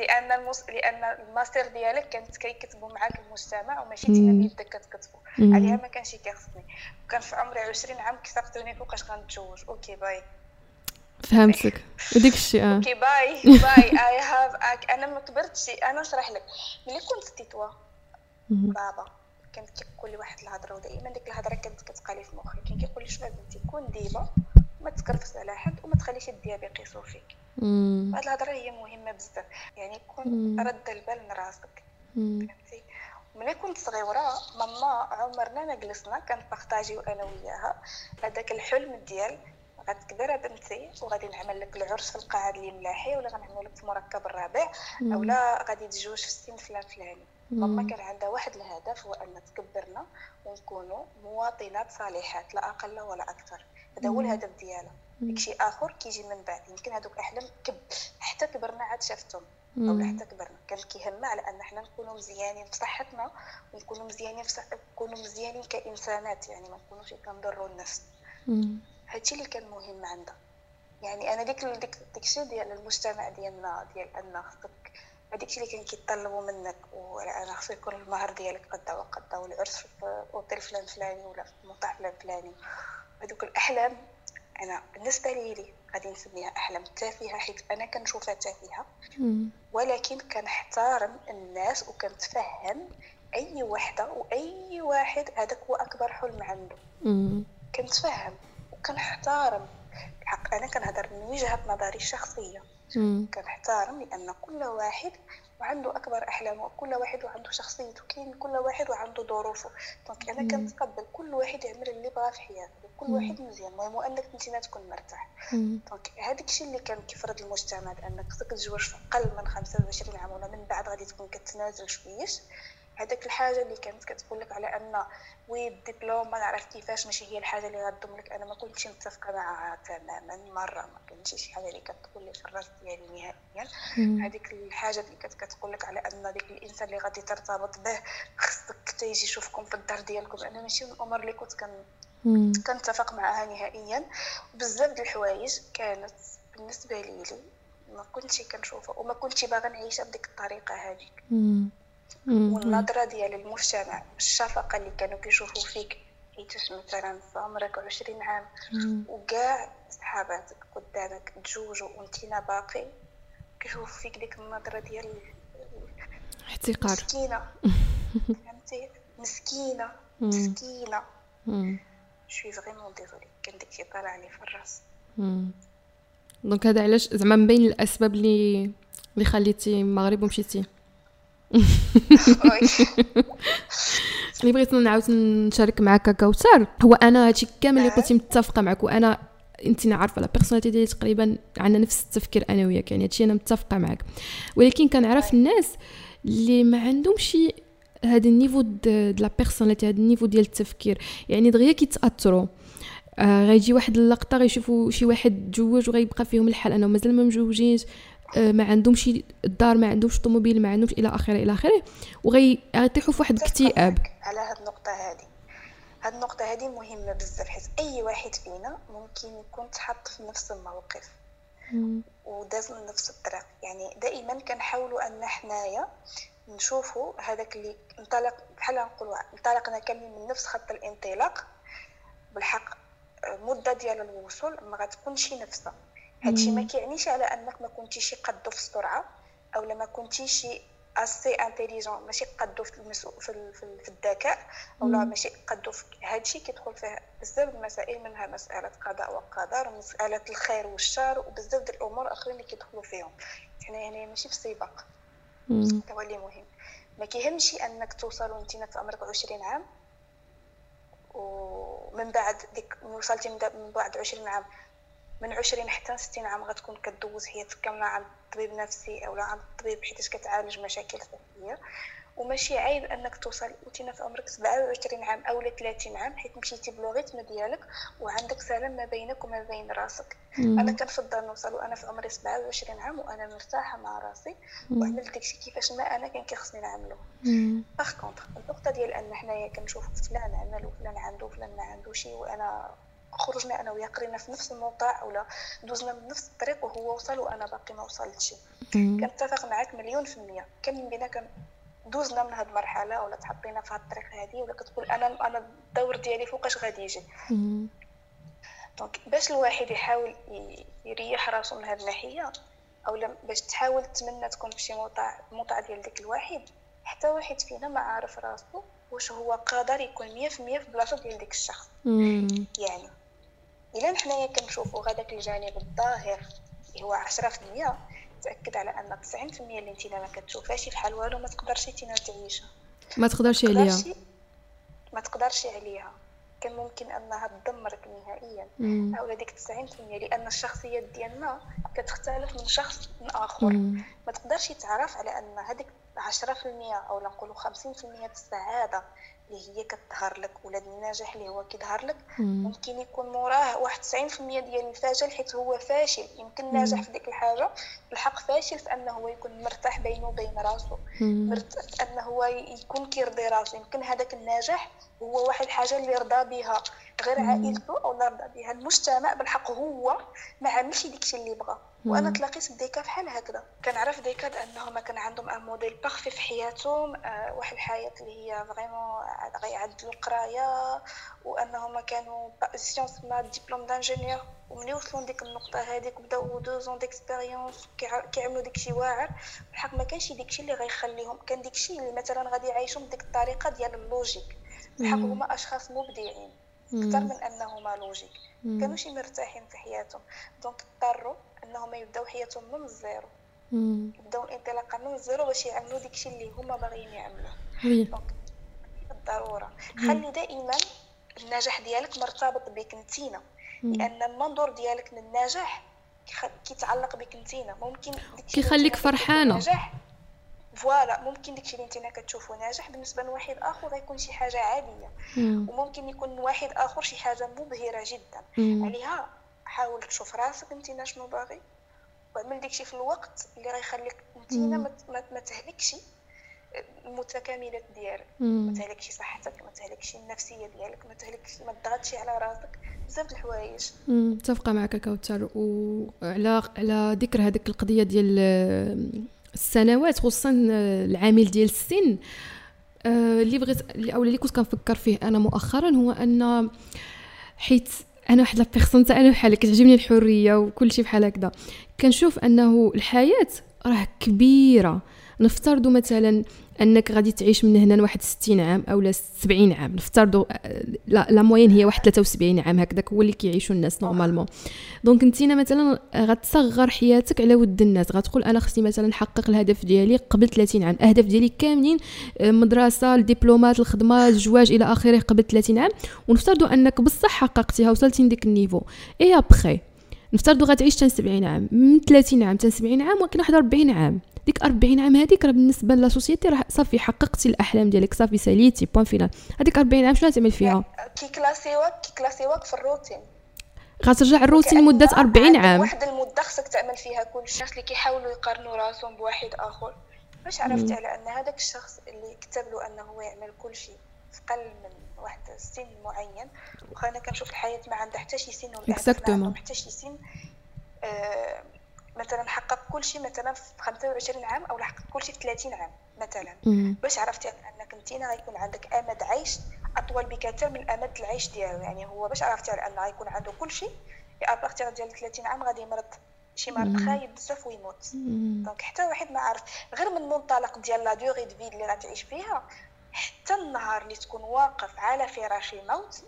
لأن. لأن الماستر ديالك كانت كيكتبوا معاك المجتمع وماشي انت بيدك كتكتبوا عليها ما كانش كيخصني. وكان في عمري 20 عام كثرتوني فوقاش غنتزوج OK bye. فهمتك. وديك الشيء آه. أوكي bye. bye. I have أنا ما كبرتش. أنا نشرح لك. ملي كنت تيتوا بابا كان كيقول لي واحد الهضرة ودائما ديك الهضرة كانت كتبقى لي في مخي. كان كيقول لي شنو بنتي كون ديبه ما تكرفس على حد وما تخليش الدياب يقيسوا فيك. هاد الهضرة هي مهمة بزاف. يعني كون رد البال من راسك. فهمتي؟ ملي كنت صغيرة ماما عمرنا ما جلسنا كنبارطاجيو أنا وياها. هذاك الحلم ديال غتكبر بنتي وغادي نعمل لك العرس في القاعه ديال الملاحي ولا غنعمل لك في المركب الرابع أولا غادي تزوج في السن فلان فلاني. ماما كان عندها واحد الهدف هو أن تكبرنا ونكونوا مواطنات صالحات لا أقل ولا أكثر. هذا هو الهدف ديالها. داكشي آخر كيجي من بعد. يمكن هذوك الاحلام كب حتى كبرنا عاد شافتهم أو حتى كبرنا كان كيهمنا على ان حنا نكونوا مزيانين في صحتنا ونكونوا مزيانين في نكونوا مزيانين كإنسانات يعني ما نكونوش كنضروا الناس. هادشي اللي كان مهم عندها. يعني أنا ديك ديك داكشي ديال المجتمع ديالنا ديال أن خصك الشيء اللي كان كيطلبوا منك وأنا خصو يكون المهر ديالك قدا وقدا والعرس في أوتيل فلان فلاني ولا في مطعم فلان فلاني. هذوك الأحلام أنا بالنسبة لي غادي نسميها أحلام تافهة حيت أنا كنشوفها تافهة. ولكن كنحترم الناس وكنتفهم أي وحدة وأي واحد هذاك هو أكبر حلم عنده. كنتفهم وكنحترم. الحق أنا كنهضر من وجهة نظري الشخصية. كنحترم لأن كل واحد وعنده أكبر إحلامه كل واحد وعنده شخصيته كاين كل واحد وعنده ظروفه donc أنا كنتقبل كل واحد يعمل اللي بغا في حياته كل واحد مزيان المهم أنك أنت تكون مرتاح. donc هذاك الشيء اللي كان كيفرض المجتمع بانك خصك تزوج في أقل من 25 عام ولا من بعد غادي تكون كتنازل شويش. هذاك الحاجة اللي كانت كتقول لك على أن وي الدبلوم ما نعرف كيفاش ماشي هي الحاجة اللي غتضم لك. أنا ما كنتش متفقة معها تماما مرة ما كانتش شي حاجة اللي كتقول لي في الراس ديالي نهائيا. هذيك الحاجة اللي كانت كتقول لك على أن ديك الإنسان اللي غادي ترتبط به خصك تيجي يشوفكم في الدار ديالكم. أنا ماشي من الأمور اللي كنت كن كنتفق معها نهائيا. بزاف ديال الحوايج كانت بالنسبة لي ما كنتش كنشوفها وما كنتش باغا نعيشها بديك الطريقة هذيك. والنظرة ديال المجتمع الشفقة اللي كانوا كيشوفوا فيك حيتاش مثلا في عمرك عشرين عام وكاع صحاباتك قدامك تزوجوا وانتينا باقي كيشوفوا فيك ديك النظرة ديال احتقار مسكينة. فهمتي؟ مسكينة مسكينة. شوي vraiment désolée كان داكشي طالع لي في الرأس. donc هذا علاش زعما من بين الأسباب اللي اللي خليتي المغرب ومشيتي؟ اللي بغيت نعاود نشارك معك كوثر هو أنا هادشي كامل اللي قلتي متفقه معك وأنا انت عارفه la personnalité ديالي تقريبا عندنا نفس التفكير أنا وياك يعني هادشي أنا متفقه معك ولكن كنعرف الناس اللي ما عندهمش هذا ال niveau de la personnalité هذا ال niveau ديال التفكير يعني دغيا كيتاثروا آه غيجي واحد اللقطه غيشوفوا شي واحد تزوج وغيبقى فيهم الحال انهم مازال ما مجوجينش آه، ما عندهمش الدار ما عندهمش طوموبيل ما عندهمش إلى آخره إلى آخره. وغيطيحوا في واحد الاكتئاب على هاد النقطة هذه هاد النقطة هذه مهمة بزاف حيت أي واحد فينا ممكن يكون تحط في نفس الموقف. وداز من نفس الطريق. يعني دائما كنحاولوا أن حنايا نشوفوا هذاك اللي انطلق بحال نقولوا انطلقنا كامل من نفس خط الانطلاق. بالحق مدة ديال الوصول ما غتكونش نفسها. هادشي ما كيعنيش على أنك ما كنتيش قدو في السرعة أو لما كنتيش اسي انتيليجون ماشي قدو في المسؤول في, في, الذكاء ولا ماشي قدو في هادشي كيدخل فيه بزاف المسائل منها مسألة قضاء وقدر ومساله الخير والشر وبزاف ديال الأمور آخرين اللي كيدخلوا فيهم. حنا يعني ماشي في سباق. هو اللي مهم. ما كيهمش أنك توصل وانت في عمرك 20 عام ومن بعد ديك وصلتي من بعد 20 عام من 20 حتى 60 عام غتكون كدوز حياتك كاملة عند طبيب نفسي أو عند الطبيب حيتاش كتعالج مشاكل صحيه وماشي عيب أنك توصل وتينا في عمرك 27 عام أو 30 عام حيت مشيتي بلوغيتم ديالك وعندك سلام ما بينك وما بين راسك. مم. أنا كنفضل نوصل وأنا في عمري 27 عام وأنا مرتاحة مع راسي وعملت داكشي كيفاش ما أنا كان كيخصني نعملو. باغ كونطخ النقطة ديال أن حنايا كنشوف فلان عمل وفلان عنده وفلان ما عنده شي وأنا خرجنا أنا وياه قرينا في نفس الموقع ولا دوزنا من نفس الطريق وهو وصل وأنا باقي ما وصلتش. كنتفق معاك مليون في المية. كم من بينا كان دوزنا من هاد المرحلة ولا تحطينا في هاد الطريق هادي ولا كتقول أنا أنا الدور ديالي فوقاش غادي يجي. دونك باش الواحد يحاول يريح راسو من هاد الناحية أولا باش تحاول تمنى تكون في شي موطع موطع ديال داك الواحد حتى واحد فينا ما عارف راسو واش هو قادر يكون مية في مية في بلاصة ديال ديك الشخص. يعني الا حنايا كنشوفوا هذاك الجانب الظاهر اللي هو عشرة في المية. تأكد على أن 90% اللي انت ما كتشوفهاش بحال والو ما تقدرش انت تعيشها. ما تقدرش عليها. ما تقدرش عليها. كان ممكن أنها تدمرك نهائيا. أو ديك 90% لأن الشخصيات ديالنا كتختلف من شخص من اخر مم. ما تقدرش تعرف على أن هذيك 10% أو نقولوا 50% السعادة اللي هي كتظهر لك ولا النجاح اللي هو كيظهر لك ممكن يكون موراه واحد 90% ديال الفشل حيت هو فاشل يمكن ناجح في ديك الحاجة. الحق فاشل في أنه هو يكون مرتاح بينه وبين راسه مرتاح أنه هو يكون كيرضي راسه يمكن هذاك النجاح هو واحد الحاجة اللي رضى بها غير عائلته أو رضى بها المجتمع بالحق هو ما عملش داكشي اللي بغى وأنا تلاقيت بديكا بحال هكذا. كنعرف ديكاد أنهم كان عندهم ان موديل بارفي في حياتهم آه واحد الحياة اللي هي فريمون غيعدلوا القراية وأنهم كانوا سيونس ما ديبلوم دانجينيور وملي وصلوا لديك النقطة هذيك بداو دو زون ديكسبيريونس كيعملوا داكشي واعر. بالحق ما كانش داكشي اللي غيخليهم كان داكشي اللي مثلا غادي يعيشوا بديك الطريقة ديال اللوجيك بالحق هما أشخاص مبدعين أكثر من أنهما logique كانوش مرتاحين في حياتهم. donc اضطروا إنهم يبداو حياتهم من ال zéro. يبداو الانطلاقه من ال zéro باش يعملوا داكشي اللي هما باغيين يعملوه donc بالضرورة. خلي دائما النجاح ديالك مرتبط بك نتينا لأن المنظور ديالك للنجاح كيتعلق بك نتينا ممكن كيخليك فرحانة. نجاح. فوالا ممكن داكشي اللي نتينا كتشوفو ناجح بالنسبة لواحد آخر غيكون شي حاجة عادية. مم. وممكن يكون واحد آخر شي حاجة مبهرة جدا. مم. عليها حاول تشوف راسك انت شنو باغي. واعمل داكشي في الوقت اللي غيخليك نتينا ما تهلكش المتكاملات ديالك. ما تهلكش صحتك ما تهلكش النفسية ديالك ما تهلكش ما تضغطش على راسك. بزاف الحوايج. متفقة معك كوثر وعلى على ذكر هذيك القضية ديال السنوات خصوصا العامل ديال السن. آه، اللي بغيت أو اللي كنت كنفكر فيه أنا مؤخرا هو أن حيت أنا واحد la personne أنا بحال كتعجبني الحرية وكل شيء بحال هكذا. كنشوف أنه الحياة راه كبيرة. نفترضوا مثلا أنك غادي تعيش من هنا لواحد 60 عام أو 70 عام. نفترضوا la la moyenne هي واحد 73 عام. هكذاك هو اللي كيعيشوا الناس normalement donc انت مثلا غتصغر حياتك على ود الناس غتقول أنا خصني مثلا نحقق الهدف ديالي قبل 30 عام. الاهداف ديالي كاملين آه، مدرسة الدبلومات الخدمة الزواج إلى آخره قبل 30 عام. ونفترضوا أنك بصح حققتيها وصلتي لديك ال niveau. اي ابخي نفترضوا غتعيش 70 عام. من 30 عام 70 عام ولكن واحد 40 عام. ديك 40 عام هذيك راه بالنسبة la société راه صافي حققتي الأحلام ديالك صافي ساليتي point final هذيك 40 عام شنو تعمل فيها؟ كي كلاسيوك كي كلاسيوك في الروتين. غترجع الروتين لمدة 40 عام. واحد المدة خصك تعمل فيها كل الناس اللي كيحاولوا يقارنوا راسهم بواحد آخر. باش عرفتي على أن هذاك الشخص اللي كتب له أنه هو يعمل كل شيء في قل من واحد السن معين؟ وخانا كنشوف الحياة ما عندها حتى شي سن ولا حتى شي سن آه مثلا حقق كل شيء مثلا في 25 عام أو حقق كل شيء في 30 عام مثلا. باش عرفتي أنك انت غيكون عندك آمد عيش أطول بكثير من آمد العيش ديالو. يعني هو باش عرفتي على أن غيكون عنده كل شيء à partir ديال 30 عام غادي يمرض شي مرض خايب بزاف ويموت. donc حتى واحد ما عارف غير من منطلق ديال la durée de vie اللي غتعيش فيها حتى النهار اللي تكون واقف على فراش الموت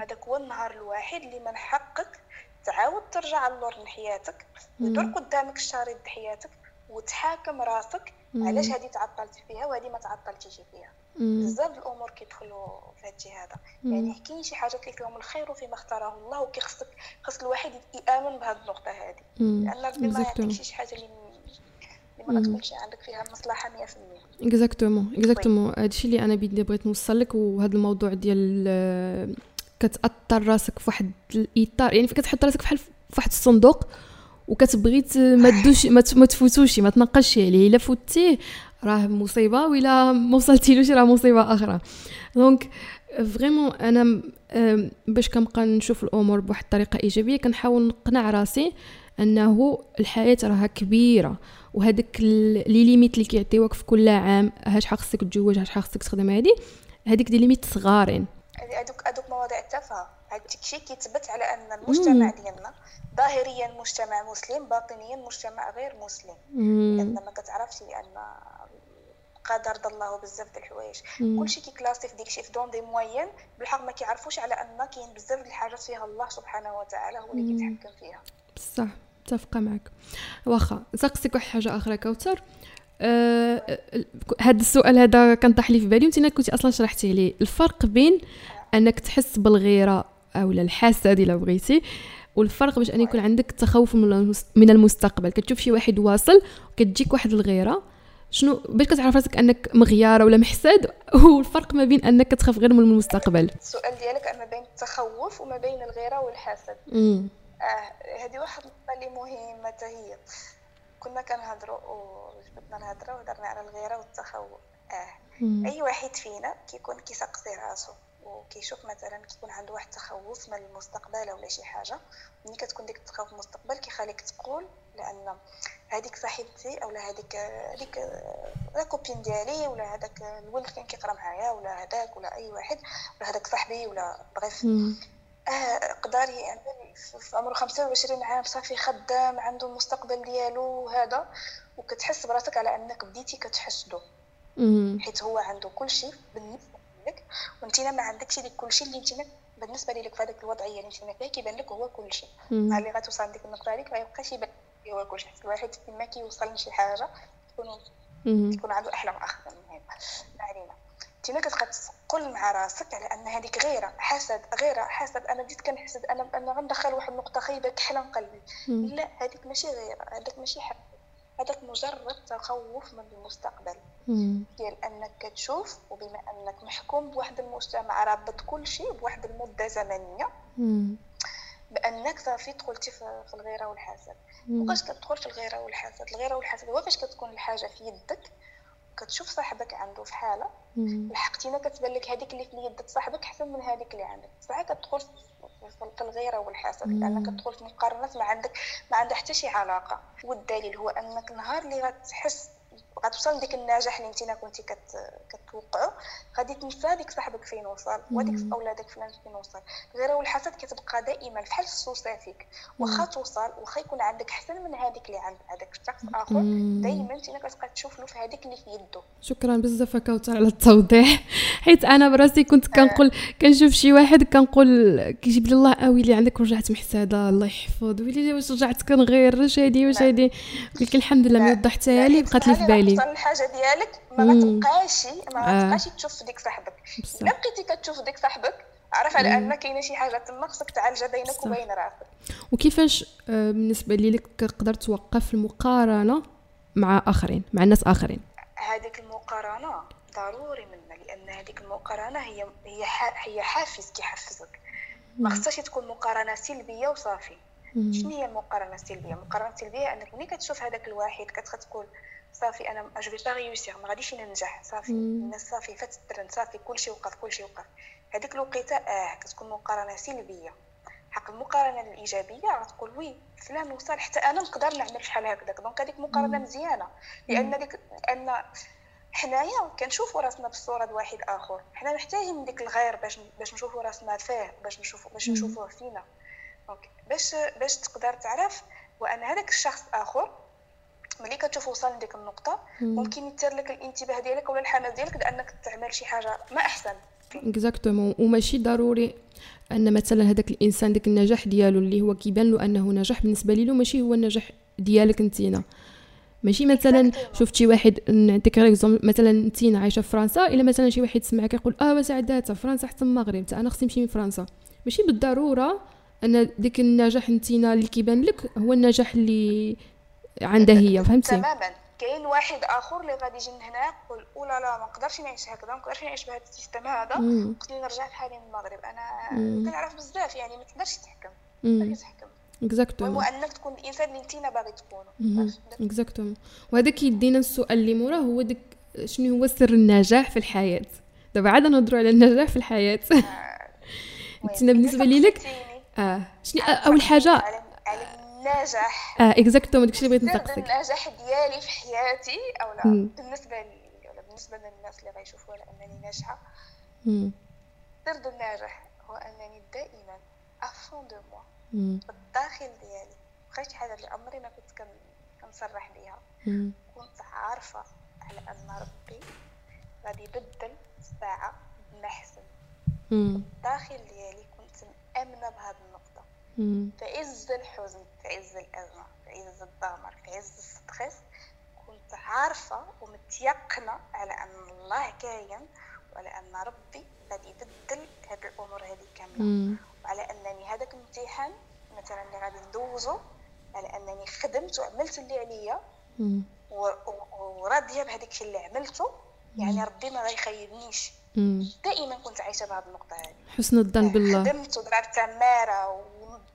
هذاك هو النهار الوحيد اللي من حقك تعاود ترجع اللور لحياتك ودور قدامك الشريط حياتك وتحاكم راسك علاش هذه تعطلت فيها وهذه ما تعطلتيش فيها. بزاف الأمور كيدخلوا في هادشي هذا. يعني كاين شي حاجات اللي فيهم الخير فيما اختاره الله وكيخصك خص الواحد يآمن بهذه النقطة هذه لأن ربي ما يعطيكش شي حاجة اللي ما تكونش عندك فيها مصلحه 100% exactement exactement هادشي اللي أنا بدي بغيت نوصل لك وهذا الموضوع ديال كتأطر راسك في واحد الإطار يعني كتحط راسك بحال في واحد الصندوق وكتبغي ما تدوش ما تفوتوش ما تنقش عليه. إلا فوتيه راه مصيبة ولا ما وصلتيلوش راه مصيبة أخرى. donc vraiment أنا باش كنبقى نشوف الأمور بواحد الطريقة إيجابية كنحاول نقنع راسي أنه الحياة راها كبيرة. وهذاك les limites اللي كيعطيوك في كل عام هاش خاصك تتزوج هاش خاصك تخدم هادي هذيك des limites صغارين. هذوك هذوك مواضيع تافهة. هذاك الشيء كيثبت على أن المجتمع ديالنا ظاهريا مجتمع مسلم باطنيا مجتمع غير مسلم. لأن ما كتعرفش لأن قدر الله بزاف د الحوايج. كلشي كي classer في ديكشي في dans des moyens بالحق ما كيعرفوش على أن كاين بزاف د الحاجات فيها الله سبحانه وتعالى هو اللي كيتحكم فيها. بصح متفقة معك. واخا سقسيك واحد حاجة آخرى كوثر أه هذا السؤال هذا كان طاح لي في بالي وانت كنتي أصلا شرحتي لي. الفرق بين أنك تحس بالغيرة أو الحسد الا بغيتي والفرق باش أن يكون عندك تخوف من المستقبل. كتشوف شي واحد واصل وكتجيك واحد الغيرة. شنو؟ باش كتعرف راسك أنك مغيارة ولا محسد والفرق ما بين أنك تخاف غير من المستقبل. السؤال ديالك ما بين التخوف وما بين الغيرة والحسد. آه هذه واحد النقطة اللي مهمة حتى هي. كنا كنهضروا وجبدنا الهضرة وهضرنا على الغيرة والتخوف. آه أي واحد فينا كيكون كيسقسي راسو. وكيشوف مثلا كيكون عنده واحد التخوف من المستقبل ولا شي حاجة. ملي كتكون ديك التخوف من المستقبل كيخليك تقول لأن هذيك صاحبتي اولا هذيك هذيك لا كوبين ديالي ولا هذاك الولد كان كيقرأ معايا ولا هذاك ولا أي واحد ولا هذاك صاحبي ولا بغيف. آه قدر يعني في عمره 25 عام صافي خدام عنده المستقبل ديالو وهذا وكتحس براسك على أنك بديتي كتحسدو حيت هو عنده كل شيء بالنسبة لك وانت ما عندكش ديك كل شيء اللي انت بالنسبة لك في هذيك الوضعيه اللي انت فيها كيبان لك هو كل شيء مع اللي غتوصل ديك النقطة هذيك غيبقاش يبان هو كل شيء الواحد فيما كيوصل لشي حاجة تكون تكون عنده أحلام آخر المهم ما علينا. انت كتبقى تقول مع راسك على أن هذيك غيرة حسد غيرة حسد. أنا بديت كنحسد أنا أنا غندخل واحد النقطة خايبة كحلم قلبي. لا هذيك ماشي غيرة هذاك ماشي حسد هذاك مجرد تخوف من المستقبل. ديال أنك كتشوف وبما أنك محكوم بواحد المجتمع رابط كل شيء بواحد المدة زمنية بأنك صافي دخلتي في الغيرة والحسد. وفاش كتدخل في الغيرة والحسد الغيرة والحسد هو فاش كتكون الحاجة في يدك كتشوف صاحبك عنده في حالة لحقتينا كتبان لك هذيك اللي في يد صاحبك أحسن من هذيك اللي عندك. صح كتدخل في الغيرة والحسد لأنك كتدخل في مقارنات ما عندك ما عندها حتى شي علاقة. والدليل هو أنك نهار اللي غتحس غتوصل لديك النجاح اللي انت كنتي كت... كتوقعو. غادي تنسى ديك صاحبك فين وصل وديك أولادك فلان فين وصل. غير والحسد كتبقى دائما بحال السوسة فيك. واخا توصل واخا يكون عندك احسن من هذيك اللي عند هذاك الشخص آخر دائما انت كتبقى تشوف له في هذيك اللي في يده شكرا بزاف كوثر على التوضيح. حيت أنا براسي كنت كنقول كنشوف شي واحد كنقول كيجيب لي الله أوي اللي عندك رجعت محساده الله يحفظ. ويلي واش رجعت كنغير واش هادي واش هادي. قلت لك لله ما وضحتها لي بقات لي في بالي. توصل الحاجة ديالك ما غتبقاش ما غتبقاش آه. تشوف ديك صاحبك. إلا بقيتي كتشوف ديك صاحبك عرف على أن كاينة شي حاجة تما خصك تعالجها بينك وبين راسك. وكيفاش آه، بالنسبة لي لك تقدر توقف المقارنة مع آخرين مع الناس آخرين؟ هذيك المقارنة ضروري منا لأن هذيك المقارنة هي هي هي حافز كيحفزك. ما خصهاش تكون مقارنة سلبية وصافي. شنو هي المقارنة السلبية؟ المقارنة السلبية أنك ملي كتشوف هذاك الواحد كتقول صافي أنا je peux pas réussir ما غاديش ننجح. صافي. الناس صافي فات le train صافي كلشي وقف كلشي وقف. هذيك الوقيتة آه كتكون مقارنة سلبية. حق المقارنة الإيجابية غتقول oui فلان وصل حتى أنا نقدر نعمل بحال هكذاك. donc هذيك مقارنة مزيانة. لأن ديك ان حنايا كنشوفوا راسنا بالصورة واحد آخر. حنا محتاجين ديك الغير باش باش نشوفوا راسنا فيه باش نشوفوا باش نشوفوه فينا. donc باش باش تقدر تعرف وأن هذاك الشخص آخر ملي كتشوف وصل لديك النقطة ممكن يثير لك الانتباه ديالك ولا الحماس ديالك لانك تعمل شي حاجة ما أحسن. exactement وماشي ضروري أن مثلا هذاك الإنسان داك النجاح ديالو اللي هو كيبان له أنه نجاح بالنسبة ليه ماشي هو النجاح ديالك انتينا ماشي مثلا شفتي واحد نعطيك مثلا انتينا عايشة في فرنسا إلا مثلا شي واحد سمعك يقول آه وسعداتها فرنسا حتى المغرب أنا خصني نمشي من فرنسا. ماشي بالضرورة أن ديك النجاح انتينا اللي كيبان لك هو النجاح اللي عندها هي فهمتي؟ تماما كاين واحد آخر اللي غادي يجي هنا يقول أولا لا ما نقدرش نعيش هكذا ما نقدرش نعيش بهذا ال système هذا. خصني نرجع بحالي من المغرب. أنا كنعرف بزاف يعني ما تقدرش تحكم. ما تحكم. exactement هو انك تكون الإنسان اللي انت باغي تكونه exactement وهذا كيدينا السؤال اللي موراه هو داك شنو هو سر النجاح في الحياة؟ دابا عاد نهضروا على النجاح في الحياة. آه. انت بالنسبة لي لك آه. شنو أول حاجة؟ النجاح آه exactement داكشي اللي بغيت نسقسك النجاح ديالي في حياتي أو لا بالنسبة لي ولا بالنسبة للناس اللي غيشوفوا انني ناجحة. سر النجاح هو أنني دائما au fond de moi بالداخل ديالي. بقيت شي حاجة اللي عمري ما كنت كنصرح بها كنت عارفة على أن ربي غادي يبدل الساعة بنحسن الداخل ديالي كنت مأمنة النقطة. في عز الحزن في عز الازمه في عز الدمار في عز ال stress. كنت عارفة ومتيقنة على أن الله كاين وعلى أن ربي غادي يبدل هاد الأمور هذه كاملة. وعلى أنني هذاك الامتحان مثلا اللي غادي ندوزو على أنني خدمت وعملت اللي عليا. وراضية بهذاك الشيء اللي عملته. يعني ربي ما غيخيبنيش. دائما كنت عايشة بهذه النقطة هذه. حسن الظن بالله. خدمت وضربت تماره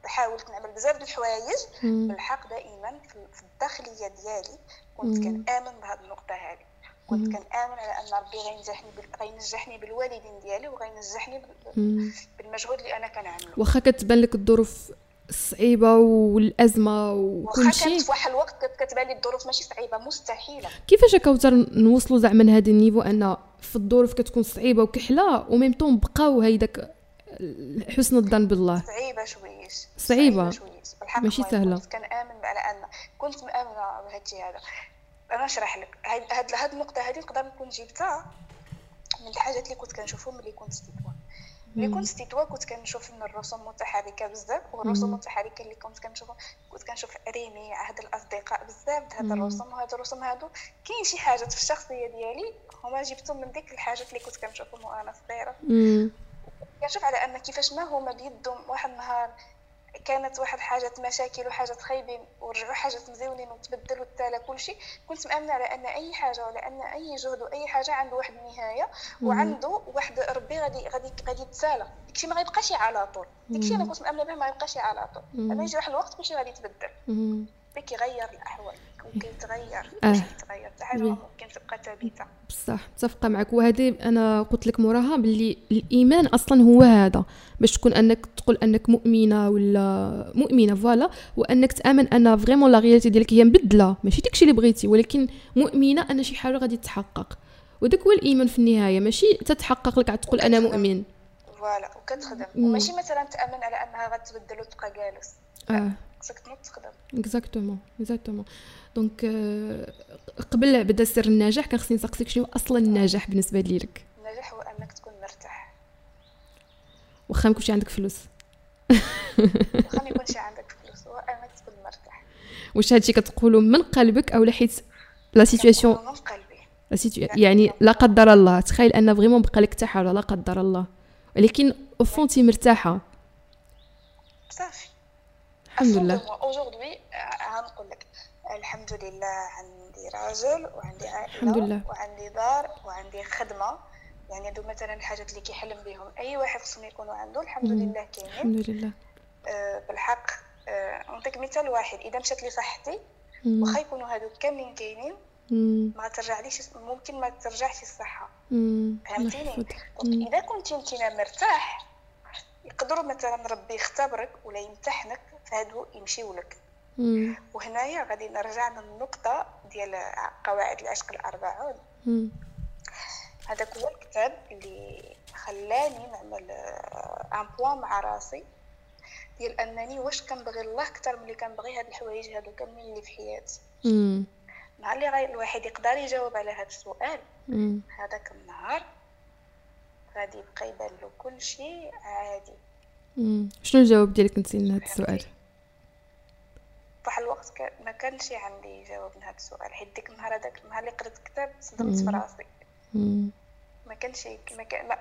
وحاولت نعمل بزاف د الحوايج بالحق دائما في الداخلية ديالي. كنت كنآمن بهذه النقطة هذه. كنت كنآمن على أن ربي غينجحني غينجحني بالوالدين ديالي وغينجحني بالمجهود اللي أنا كنعمله. واخا كتبان لك الظروف الصعيبه والأزمة وكل شيء كانت في واحد الوقت كتبان لي الظروف ماشي صعيبة مستحيلة. كيفاش كوثر نوصلوا زعما لهذا النيفو أن في الظروف كتكون صعيبة وكحلة وميم طون بقاو هيداك حسن الظن بالله. صعيبة شويش صعيبة, صعيبة ماشي سهلة. كنت كنامن على ان كنت مامنه بهذا الشيء هذا. أنا نشرح لك. هاد هاد النقطة هذه نقدر نكون جبتها من الحاجات اللي كنت كنشوفهم ملي كنت ستيتوا ملي كنت ستيتوا كنت كنشوف من الرسوم المتحركه بزاف والرسوم المتحركه اللي كنت كنشوفهم. كنت كنشوف ريمي عهد الأصدقاء بزاف هاد الرسوم وهاد الرسوم هادو. كاين شي حاجات في الشخصية ديالي هما جبتهم من ديك الحاجات اللي كنت كنشوفهم وأنا صغيرة. كنشوف على أن كيفاش ما هما بيدهم واحد النهار كانت واحد حاجات مشاكل وحاجات خايبين ورجعوا حاجات مزيونين وتبدلوا التالى كل شيء كنت مأمنة على أن أي حاجة ولا أن أي جهد وأي حاجة عنده واحد النهاية وعنده واحد ربي غادي غادي غادي يتسالى. داكشي ما غيبقاش على طول. داكشي أنا كنت مأمنة به ما يبقاش على طول. لما يجي واحد الوقت كلشي غادي يتبدل. كيغير الأحوال. وكيتغير آه. كيتغير حتى حاجة ممكن تبقى ثابتة. بصح متفقة معك. وهذه أنا قلت لك موراها باللي الإيمان أصلا هو هذا. باش تكون أنك تقول أنك مؤمنة ولا مؤمنة voilà. وأنك تأمن أن vraiment la réalité ديالك هي مبدلة. ماشي داكشي اللي بغيتي ولكن مؤمنة أن شي حاجة غادي تتحقق. وداك هو الإيمان في النهاية. ماشي تتحقق لك عاد تقول أنا مؤمن. voilà وكتخدم. وماشي مثلا تأمن على أنها غتبدل وتبقى جالس. آه. خصك تنوض تخدم. exactement exactement donc قبل بدأ سر النجاح كان خصني نسقسيك شنو أصلا النجاح بالنسبة ليك النجاح هو أنك تكون مرتاح. واخا ما يكونش عندك فلوس. واخا ما يكونش عندك فلوس أنك تكون مرتاح. واش هادشي كتقولوا من قلبك أو حيت la situation من قلبي. la situa... يعني لا قدر الله. تخيل أن vraiment بقى لك حاجة لا قدر الله. ولكن أو تي مرتاحة. صافي. الحمد لله. aujourd'hui غنقول لك. الحمد لله عندي راجل وعندي عائلة الحمد لله. وعندي دار وعندي خدمة. يعني هادو مثلا الحاجات اللي كيحلم بهم أي واحد خصهم يكونوا عنده الحمد لله كاينين الحمد لله. آه بالحق آه نعطيك مثال واحد. إذا مشات لي صحتي واخا يكونوا هادو كاملين كاينين ما ترجعليش ممكن ما ترجعش الصحة. فهمتيني؟ إذا كنتي انت مرتاح يقدروا مثلا ربي يختبرك ولا يمتحنك فهادو يمشيو لك وهنايا غادي نرجع للنقطة ديال قواعد العشق الأربعون. هذاك هو الكتاب اللي خلاني نعمل ان بوان مع راسي ديال أنني واش كنبغي الله أكثر ملي كنبغي هاد الحوايج هادو كاملين اللي في حياتي. نهار اللي غير الواحد يقدر يجاوب على هذا السؤال. هذاك النهار غادي يبقى يبان له كل شيء عادي. مم. شنو الجواب ديالك انت لهذا السؤال؟ فواحد الوقت ك... ما كانش عندي جواب لهذا السؤال حيت ديك النهار هذاك النهار اللي قريت كتاب صدمت في. راسي. ما كانش ما كان ما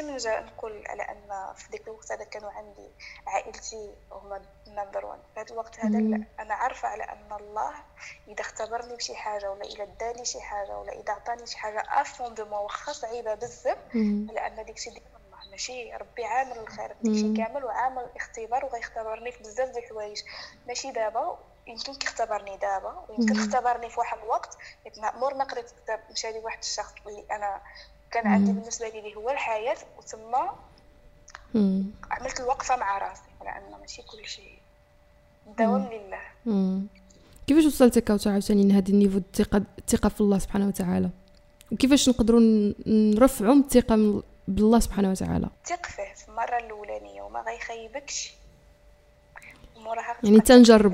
نجا نقول على أن في ديك الوقت هذا كانوا عندي عائلتي هما نمبر 1 في هذا الوقت هذا أنا عارفة على أن الله إذا اختبرني بشي حاجة ولا إذا داني شي حاجة ولا إذا عطاني شي حاجة افوندمون واخا صعيبه بزاف. لأن ديك الشيء الله ماشي ربي عامل الخير مم. كامل وعامل اختبار وغيختبرني في بزاف ديال الحوايج ماشي دابا يمكن كيختبرني دابا ويمكن. اختبرني في واحد الوقت حيت مور ما قريت كتاب مشى لي واحد الشخص اللي أنا كان عندي. بالنسبة لي اللي هو الحياة وتما. عملت الوقفة مع راسي على أن ماشي كل شيء الدوام لله. كيفاش وصلتي كوثر عاوتاني لهذا ال niveau الثقة الثقة في الله سبحانه وتعالى وكيفاش نقدروا نرفعوا الثقة من- بالله سبحانه وتعالى ثق فيه في المرة الأولانية وما غيخيبكش وموراها يعني.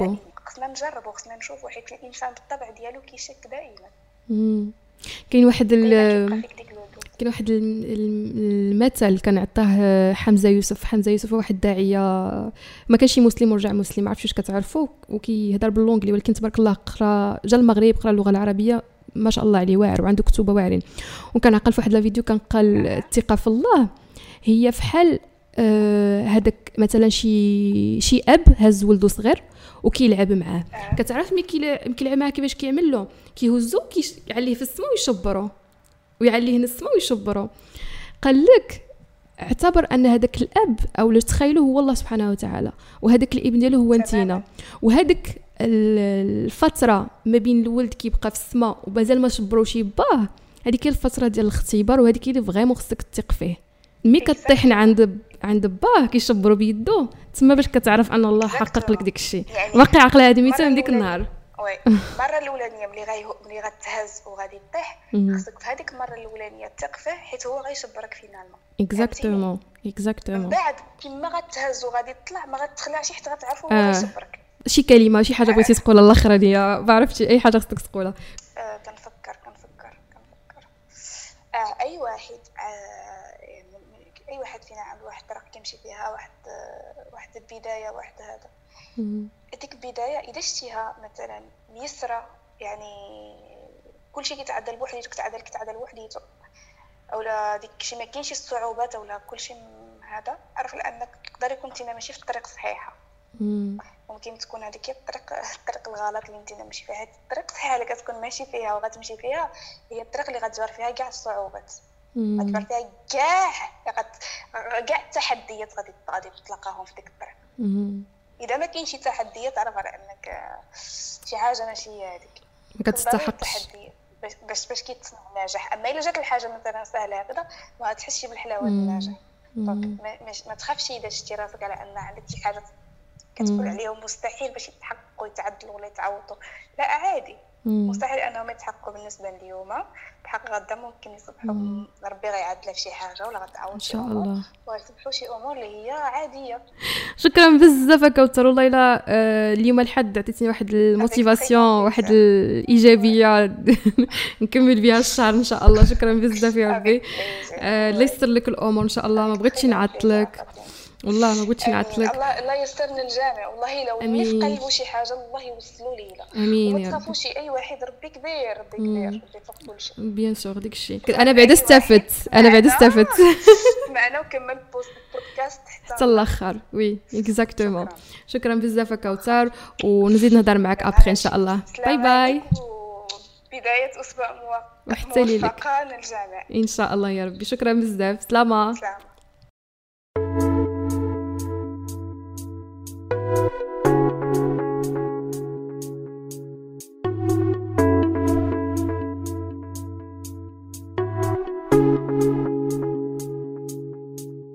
دائما. خصنا نجربوا خصنا نشوفوا حيت الإنسان بالطبع ديالو كيشك دائما مم. كاين واحد ال... كاين واحد الم- الم- المثل كان عطاه حمزة يوسف حمزة يوسف هو واحد الداعية ما كانش مسلم ورجع مسلم عرفتش واش كتعرفوا وكيهضر باللونجلي ولكن تبارك الله قرا جا المغرب قرا اللغة العربية ما شاء الله عليه واعر وعنده كتوبه واعرين. وكان عقل في واحد لا فيديو كان قال الثقة في الله هي فحال آه، هذاك مثلا شي شي أب هز ولده صغير وكيلعب معاه. كتعرف ملي كيلعب معاه كيفاش كيعمل له؟ كيهزو كيعليه في السماء ويشبرو ويعليه هنا السماء ويشبرو. قال لك اعتبر أن هذاك الأب أو اللي تخيلوا هو الله سبحانه وتعالى وهذاك الابن ديالو هو انتينا. وهذيك ال- الفترة ما بين الولد كيبقى في السماء ومازال ما شبروش يباه هذيك الفترة ديال الاختبار وهذيك اللي vraiment خصك تثق فيه. ملي كطيحن عند عند باه كيشبرو بيدو تما باش كتعرف أن الله حقق لك ديك الشيء. يعني باقي عقل هذه ميته المرة من ديك النهار. Oui. المره الأولانية ملي غي ملي غتهز وغادي تطيح مم. خصك في هذيك المرة الأولانية تثق فيه حيت هو غيشبرك finalement. exactement من exactement بعد كيما غتهز وغادي تطلع ما غتخلعش حيت غتعرف هو آه. شي كلمة شي حاجة بغيتي تقولها الاخرانيه ما عرفتي أي حاجة خصك تقولها. آه كنفكر كنفكر كنفكر. آه أي واحد آه يعني أي واحد فينا عنده واحد الطريق كيمشي فيها واحد آه واحد البدايه واحد هذا. ديك البدايه اذا شتيها مثلا ميسره يعني كلشي كيتعدل بوحديتو كتعدل كتعدل بوحديتو. أولا ديك شي ما كاينش الصعوبات أولا كلشي هذا. عرف لأنك يقدر يكون انت ماشي في الطريق الصحيحه مم. ممكن تكون هذيك هي الطريق الطريق الغلط اللي انت ماشي فيها. حيت الطريق الصحيحه اللي كتكون ماشي فيها وغتمشي فيها هي الطريق اللي غتجبر فيها كاع الصعوبات. غتجبر. فيها كاع كاع التحديات غادي غادي تلقاهم في ديك الطريق. إذا ما كاين شي تحديات عرف على إنك آه، شي حاجة ماشي هي هذيك ما كتستحقش التحديات. باش باش كيتصنع النجاح أما إلا جات الحاجة مثلا سهلة هكذا ما غتحسش بالحلاوه ديال. النجاح Donc. ما, تخافش إذا شتي راسك على أن عندك شي حاجة كتقول. عليهم مستحيل باش يتحققوا يتعدلوا ولا يتعوضوا لا عادي. مستحيل أنهم يتحققوا بالنسبة لليوم. بحق غدا ممكن يصبحوا. ربي غيعدلها في شي حاجة ولا غتعاود إن شاء الله. ويصبحوا شي أمور اللي هي عادية. شكرا بزاف كوثر والله إلا آه، اليوم الحد عطيتيني واحد ال motivation واحد الايجابيه نكمل بها الشهر إن شاء الله. شكرا بزاف يا ربي. آه، الله يسر لك الأمور إن شاء الله. ما بغيتش نعطلك. والله ما آمين. نعطلك الله الله يسترنا الجامع. والله لو. اللي في قلبه شي حاجة الله يوصلوا لي. آمين وما تخافوش أي واحد ربي كبير ربي. كبير ربي فوق كل شيء bien sûr ديك الشيء أنا بعدا استفدت. أنا بعدا استفدت. معنا وكمل post podcast حتى. حتى الآخر. Oui exactement شكراً. بزاف كوثر. ونزيد نهضر معك ابخي ان شاء الله. bye bye وبداية أسبوع. موفقة للجميع ان شاء الله يا ربي. شكرا بزاف. سلامة. سلام Thank you